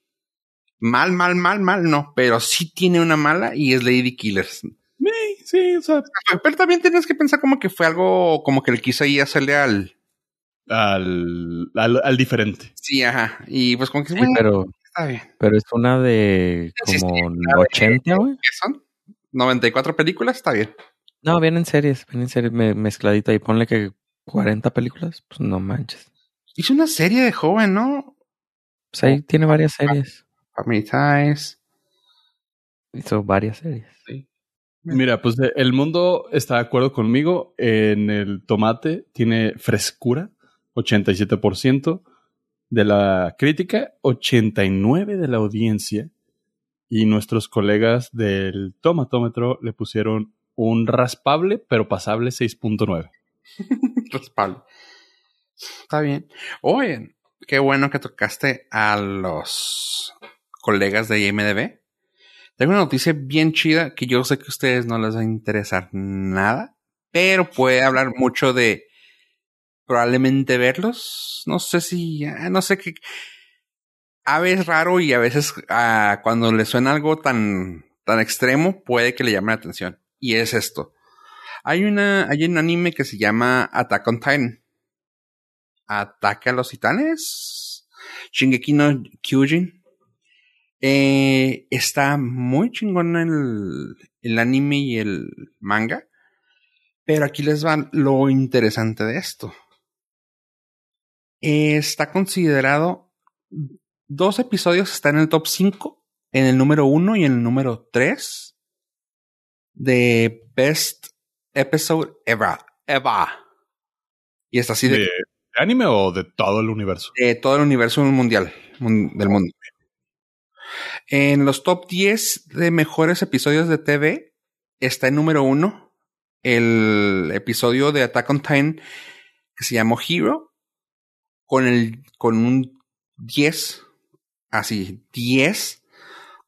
mal, mal, mal, mal, no. Pero sí tiene una mala y es Lady Killers. Sí, sí, o sea. Pero también tienes que pensar como que fue algo, como que le quiso ahí hacerle al... Al, al, al diferente. Sí, ajá. Y pues como que... Sí, pero... Está bien. Pero es una de como sí, sí, 80, güey. ¿Qué son? 94 películas, está bien. No, vienen series, vienen series me, mezcladita y ponle que 40 películas, pues no manches. Hizo una serie de joven, ¿no? Pues ahí oh, tiene varias series. Family Ties. Hizo varias series. Sí. Mira, pues el mundo está de acuerdo conmigo. En el tomate tiene frescura, 87% de la crítica, 89% de la audiencia. Y nuestros colegas del tomatómetro le pusieron un raspable, pero pasable 6.9. raspable. Está bien. Oye, qué bueno que tocaste a los colegas de IMDB. Tengo una noticia bien chida que yo sé que a ustedes no les va a interesar nada, pero puede hablar mucho de probablemente verlos. No sé si, no sé qué. A veces raro y a veces uh, cuando le suena algo tan, tan extremo puede que le llame la atención. Y es esto. Hay una, hay un anime que se llama Attack on Titan. Ataque a los titanes. Shingeki no Kyujin. Eh, está muy chingón el, el anime y el manga. Pero aquí les va lo interesante de esto. Está considerado. Dos episodios están en el top 5, en el número 1 y en el número 3 de Best Episode Ever. Ever. Y está así de, de. anime o de todo el universo? De todo el universo mundial. Del mundo. En los top 10 de mejores episodios de TV está en número 1 el episodio de Attack on Titan que se llamó Hero. con el, con un 10, así, 10,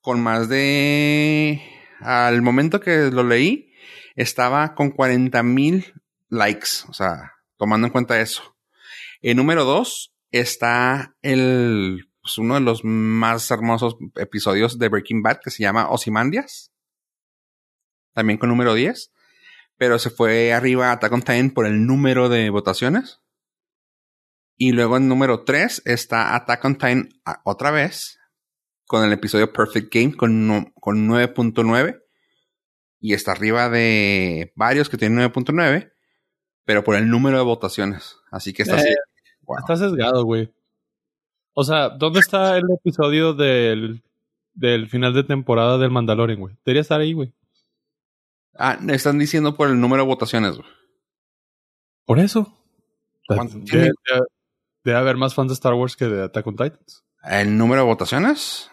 con más de, al momento que lo leí, estaba con 40 mil likes, o sea, tomando en cuenta eso. En número 2 está el, pues, uno de los más hermosos episodios de Breaking Bad que se llama Osimandias. También con número 10. Pero se fue arriba Attack on Titan por el número de votaciones. Y luego en número 3 está Attack on Titan otra vez. Con el episodio Perfect Game con, con 9.9. Y está arriba de varios que tienen 9.9. Pero por el número de votaciones. Así que está así. Eh, Está sesgado, güey. O sea, ¿dónde está el episodio del, del final de temporada del Mandalorian, güey? Debería estar ahí, güey. Ah, están diciendo por el número de votaciones, güey. Por eso. Debe- debe haber más fans de Star Wars que de Attack on Titans. ¿El número de votaciones?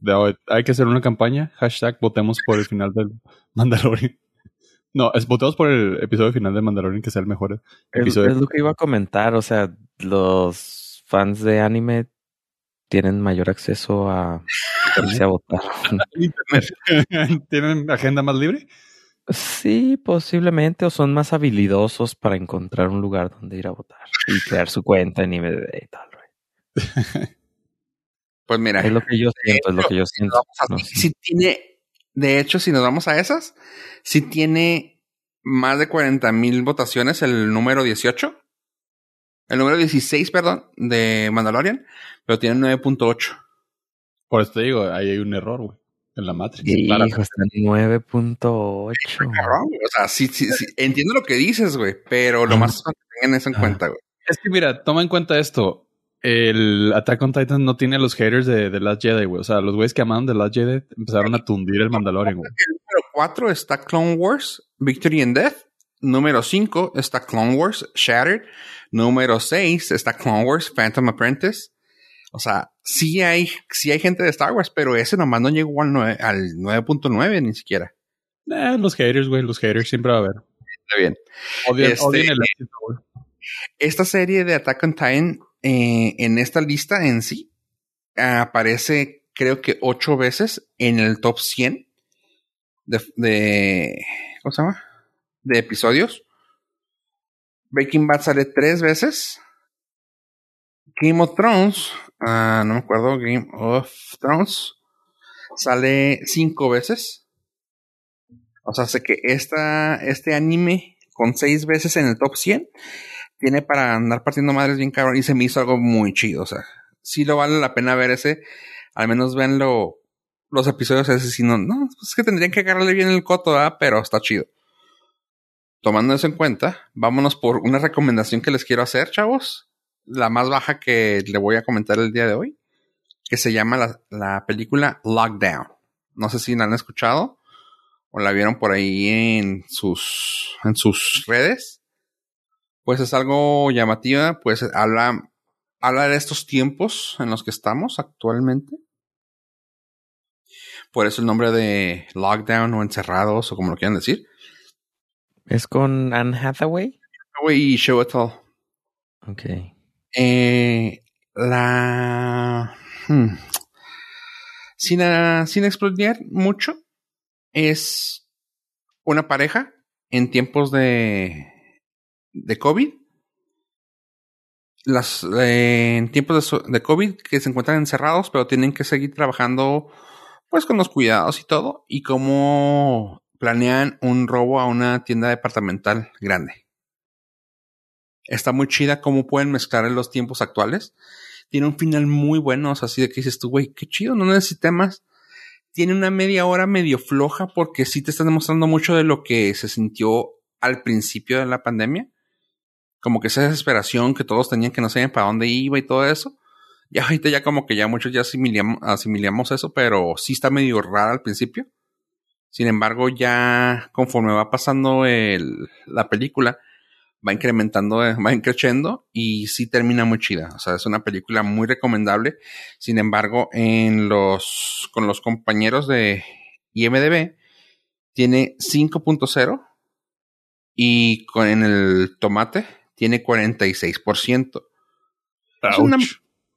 De- hay que hacer una campaña. Hashtag votemos por el final del Mandalorian. No, es votemos por el episodio final de Mandalorian que sea el mejor episodio. es lo que iba a comentar, o sea, los fans de anime tienen mayor acceso a a votar. ¿Tienen agenda más libre? Sí, posiblemente, o son más habilidosos para encontrar un lugar donde ir a votar y crear su cuenta en IMDb y tal. Pues mira. Es lo que yo siento, es lo que yo siento. no si tiene, de hecho, si nos vamos a esas, si tiene más de 40 mil votaciones el número 18, el número 16, perdón, de Mandalorian, pero tiene 9.8. Por eso te digo, ahí hay un error, güey. En la Matrix. Hijo, Para- está en 9.8. Cabrón, güey. O sea, sí, sí, sí, entiendo lo que dices, güey, pero lo más es que tengan eso en cuenta, güey. Es que mira, toma en cuenta esto. El Attack on Titan no tiene a los haters de, de Last Jedi, güey. O sea, los güeyes que amaban de Last Jedi empezaron a tundir el Mandalorian, güey. El número 4 está Clone Wars, Victory and Death. Número 5 está Clone Wars, Shattered. Número 6 está Clone Wars, Phantom Apprentice. O sea, sí hay, sí hay gente de Star Wars, pero ese nomás no llegó al, nueve- al 9.9 ni siquiera. Eh, los haters, güey. Los haters siempre va a haber. Está bien. Odian, Este- odian el éxito, güey. Esta serie de Attack on Titan, eh, en esta lista en sí, aparece creo que ocho veces en el top 100 de, ¿cómo se llama? De episodios. Breaking Bad sale tres veces. Game of Thrones, ah, no me acuerdo, Game of Thrones sale cinco veces. O sea, sé que esta, este anime con seis veces en el top 100 tiene para andar partiendo madres bien cabrón y se me hizo algo muy chido. O sea, sí lo vale la pena ver ese. Al menos veanlo los episodios ese. Si no, no, pues es que tendrían que agarrarle bien el coto, ¿verdad? pero está chido. Tomando eso en cuenta, vámonos por una recomendación que les quiero hacer, chavos. La más baja que le voy a comentar el día de hoy. Que se llama la, la película Lockdown. No sé si la han escuchado o la vieron por ahí en sus, en sus redes pues es algo llamativa, pues habla, habla de estos tiempos en los que estamos actualmente. Por eso el nombre de lockdown o encerrados o como lo quieran decir. ¿Es con Anne Hathaway? Y Chiwetel. Ok. Eh, la... hmm. Sin, ah, sin explorar mucho, es una pareja en tiempos de, de COVID. Las, eh, en tiempos de, COVID que se encuentran encerrados, pero tienen que seguir trabajando pues con los cuidados y todo. Y cómo planean un robo a una tienda departamental grande. Está muy chida cómo pueden mezclar en los tiempos actuales. Tiene un final muy bueno, o sea, así de que dices tú, güey, qué chido, no necesité más. Tiene una media hora medio floja porque sí te está demostrando mucho de lo que se sintió al principio de la pandemia. Como que esa desesperación que todos tenían que no sabían para dónde iba y todo eso. Ya ahorita ya como que ya muchos ya asimilamos, asimilamos eso, pero sí está medio rara al principio. Sin embargo, ya conforme va pasando el, la película, va incrementando, eh, va creciendo y sí termina muy chida. O sea, es una película muy recomendable. Sin embargo, en los, con los compañeros de IMDB, tiene 5.0 y con en el tomate tiene 46%. Es una-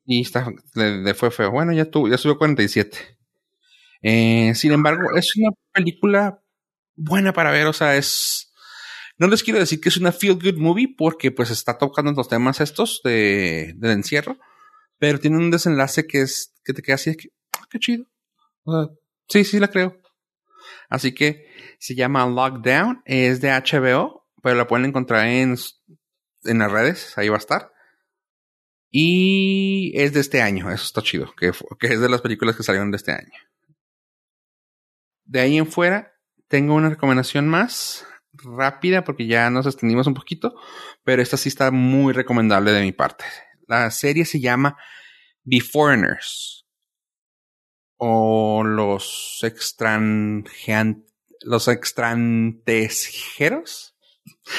y está, le, le fue feo. Bueno, ya tuvo, ya subió 47. Eh, sin embargo, es una película buena para ver. O sea, es. No les quiero decir que es una feel good movie porque pues está tocando los temas estos de, del encierro, pero tiene un desenlace que es que te queda así de que, ah, qué chido. O sea, sí, sí la creo. Así que se llama Lockdown, es de HBO, pero la pueden encontrar en, en las redes, ahí va a estar. Y es de este año, eso está chido, que, que es de las películas que salieron de este año. De ahí en fuera, tengo una recomendación más rápida porque ya nos extendimos un poquito, pero esta sí está muy recomendable de mi parte. La serie se llama The Foreigners o los extranjean los.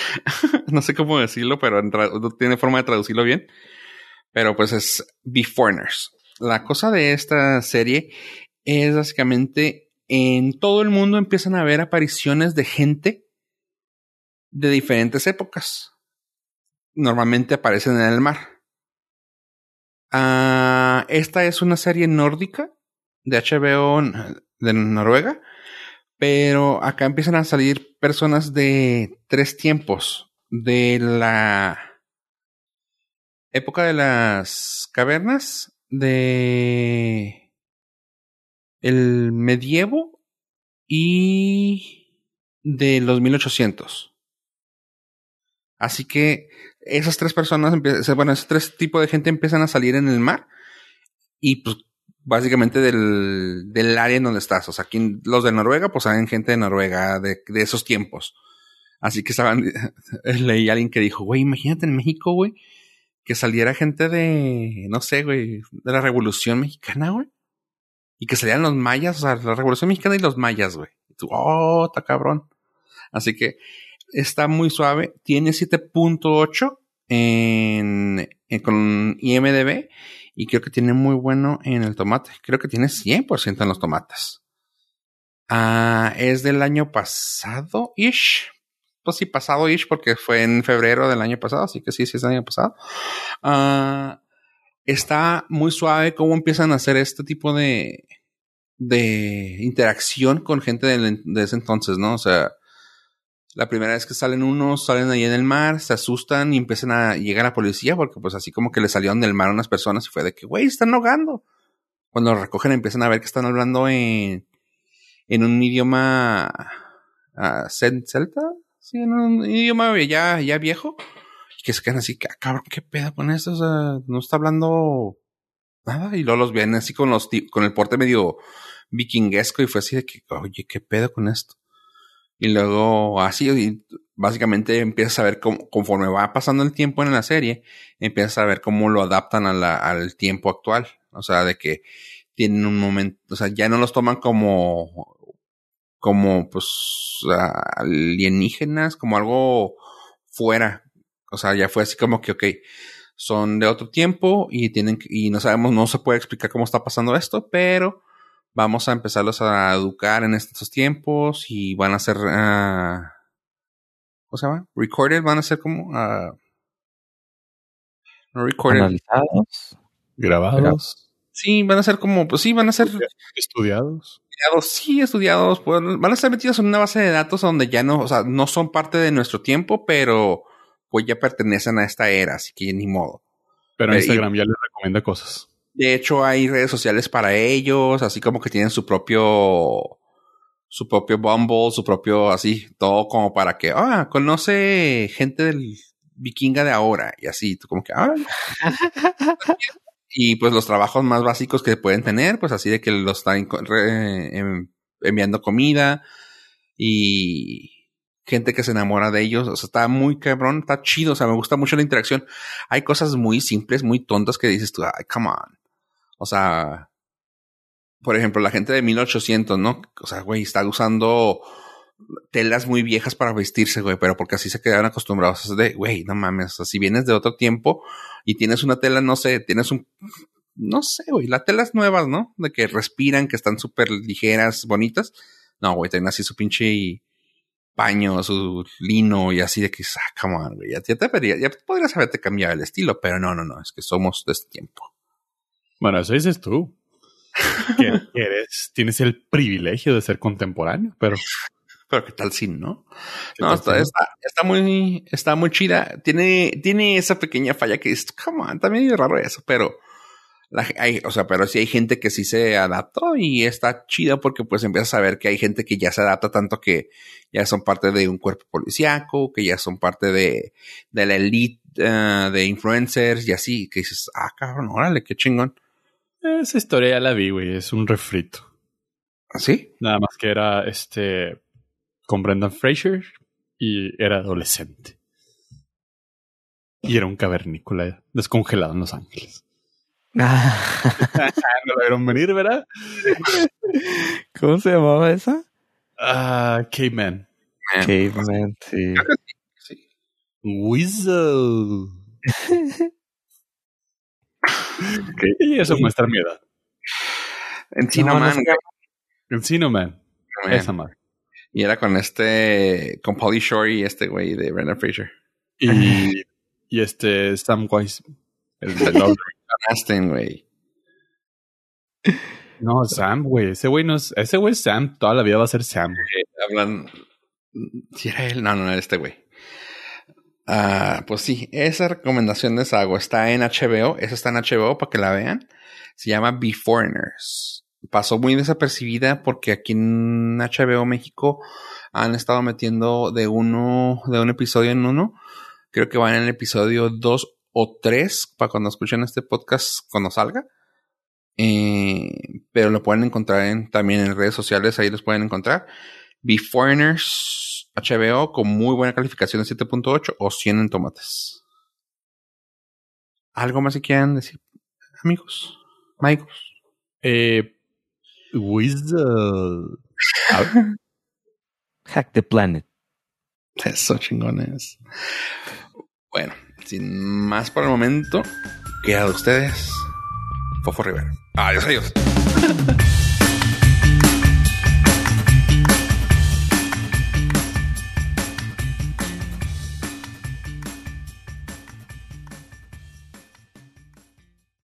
no sé cómo decirlo, pero no tiene forma de traducirlo bien. Pero pues es The Foreigners. La cosa de esta serie es básicamente en todo el mundo empiezan a haber apariciones de gente de diferentes épocas. Normalmente aparecen en el mar. Ah, esta es una serie nórdica de HBO de Noruega, pero acá empiezan a salir personas de tres tiempos. De la época de las cavernas, de el medievo y de los 1800. Así que esas tres personas, bueno, ese tres tipos de gente empiezan a salir en el mar y pues básicamente del, del área en donde estás. O sea, aquí los de Noruega, pues salen gente de Noruega de, de esos tiempos. Así que estaban, leí a alguien que dijo, güey, imagínate en México, güey, que saliera gente de, no sé, güey, de la Revolución Mexicana, güey. Y que salieran los mayas, o sea, la Revolución Mexicana y los mayas, güey. Y tú, oh, está cabrón. Así que está muy suave. Tiene 7.8 en, en- con IMDB y creo que tiene muy bueno en el tomate. Creo que tiene 100% en los tomates. Ah, es del año pasado, ish. Pues sí, pasado ish, porque fue en febrero del año pasado, así que sí, sí es del año pasado. Ah, está muy suave cómo empiezan a hacer este tipo de, de interacción con gente del- de, ese entonces, ¿no? O sea, la primera vez que salen unos, salen ahí en el mar, se asustan y empiezan a llegar a la policía porque pues así como que le salieron del mar a unas personas y fue de que, güey, están ahogando. Cuando lo recogen empiezan a ver que están hablando en, en un idioma cel- celta, sí, en un idioma ya, ya viejo. Y que se quedan así, "Ah, cabrón, ¿qué pedo con esto? O sea, no está hablando nada. Y luego los ven así con los con el porte medio vikinguesco y fue así de que, oye, ¿qué pedo con esto? Y luego así, y básicamente empiezas a ver cómo, conforme va pasando el tiempo en la serie, empiezas a ver cómo lo adaptan al tiempo actual. O sea, de que tienen un momento, o sea, ya no los toman como, como, pues, alienígenas, como algo fuera. O sea, ya fue así como que, ok, son de otro tiempo y tienen, y no sabemos, no se puede explicar cómo está pasando esto, pero vamos a empezarlos a educar en estos tiempos y van a ser, ah, ¿cómo se llama? Recorded, van a ser como, ah, no recorded. Analizados. Grabados, Sí, van a ser como, pues sí, van a ser estudiados. estudiados, sí, estudiados, pues, van a estar metidos en una base de datos donde ya no, o sea, no son parte de nuestro tiempo, pero pues ya pertenecen a esta era, así que ni modo. Pero Eh, Instagram ya les recomienda cosas. De hecho, hay redes sociales para ellos, así como que tienen su propio, su propio Bumble, su propio, así, todo como para que, ah, conoce gente del vikinga de ahora, y así, tú como que, ah. y pues los trabajos más básicos que pueden tener, pues así de que los están em- enviando comida y gente que se enamora de ellos, o sea, está muy cabrón, está chido, o sea, me gusta mucho la interacción. Hay cosas muy simples, muy tontas que dices tú, ay, come on. O sea, por ejemplo, la gente de 1800, ¿no? O sea, güey, está usando telas muy viejas para vestirse, güey, pero porque así se quedaron acostumbrados. Es de, güey, no mames, o sea, si vienes de otro tiempo y tienes una tela, no sé, tienes un, no sé, güey, las telas nuevas, ¿no? De que respiran, que están súper ligeras, bonitas. No, güey, tienen así su pinche paño, su lino y así de que, ah, come on, güey, ya, ya te vería, ya podrías haberte cambiado el estilo, pero no, no, no, es que somos de este tiempo. Bueno, eso dices tú. que eres, tienes el privilegio de ser contemporáneo, pero pero qué tal sin, ¿no? No, está, está, está, muy, está muy chida. Tiene, tiene esa pequeña falla que es, come on, también es raro eso, pero la, hay, o sea, pero sí hay gente que sí se adaptó y está chida porque pues empiezas a ver que hay gente que ya se adapta tanto que ya son parte de un cuerpo policíaco, que ya son parte de, de la elite uh, de influencers y así, que dices, ah, cabrón, órale, qué chingón. Esa historia ya la vi, güey, es un refrito. ¿Sí? Nada más que era este con Brendan Fraser y era adolescente. Y era un cavernícola descongelado en Los Ángeles. Ah. no lo vieron venir, ¿verdad? ¿Cómo se llamaba esa? Ah, Caveman. Caveman, sí. sí. Weasel. Y eso muestra mi edad. Encino Man. Encino Man. Esa madre. Y era con este, con Polly Shore y este güey de Brendan Fraser. Y, y este Sam Weiss. El de Aston, güey. No, Sam, güey. Ese güey no es. Ese güey es Sam. Toda la vida va a ser Sam. hablan. Si era él. No, no, era este güey. Ah, pues sí, esa recomendación de Sago está en HBO. Esa está en HBO para que la vean. Se llama Beforeigners pasó muy desapercibida porque aquí en HBO México han estado metiendo de uno, de un episodio en uno. Creo que van en el episodio dos o tres para cuando escuchen este podcast cuando salga. Eh, pero lo pueden encontrar en, también en redes sociales, ahí los pueden encontrar. Beforeigners HBO con muy buena calificación de 7.8 o 100 en tomates. ¿Algo más que quieran decir, amigos? Amigos. Eh, Wizard. Hack the Planet. Eso chingones. Bueno, sin más por el momento, queda de ustedes. Fofo Rivera. Adiós, adiós.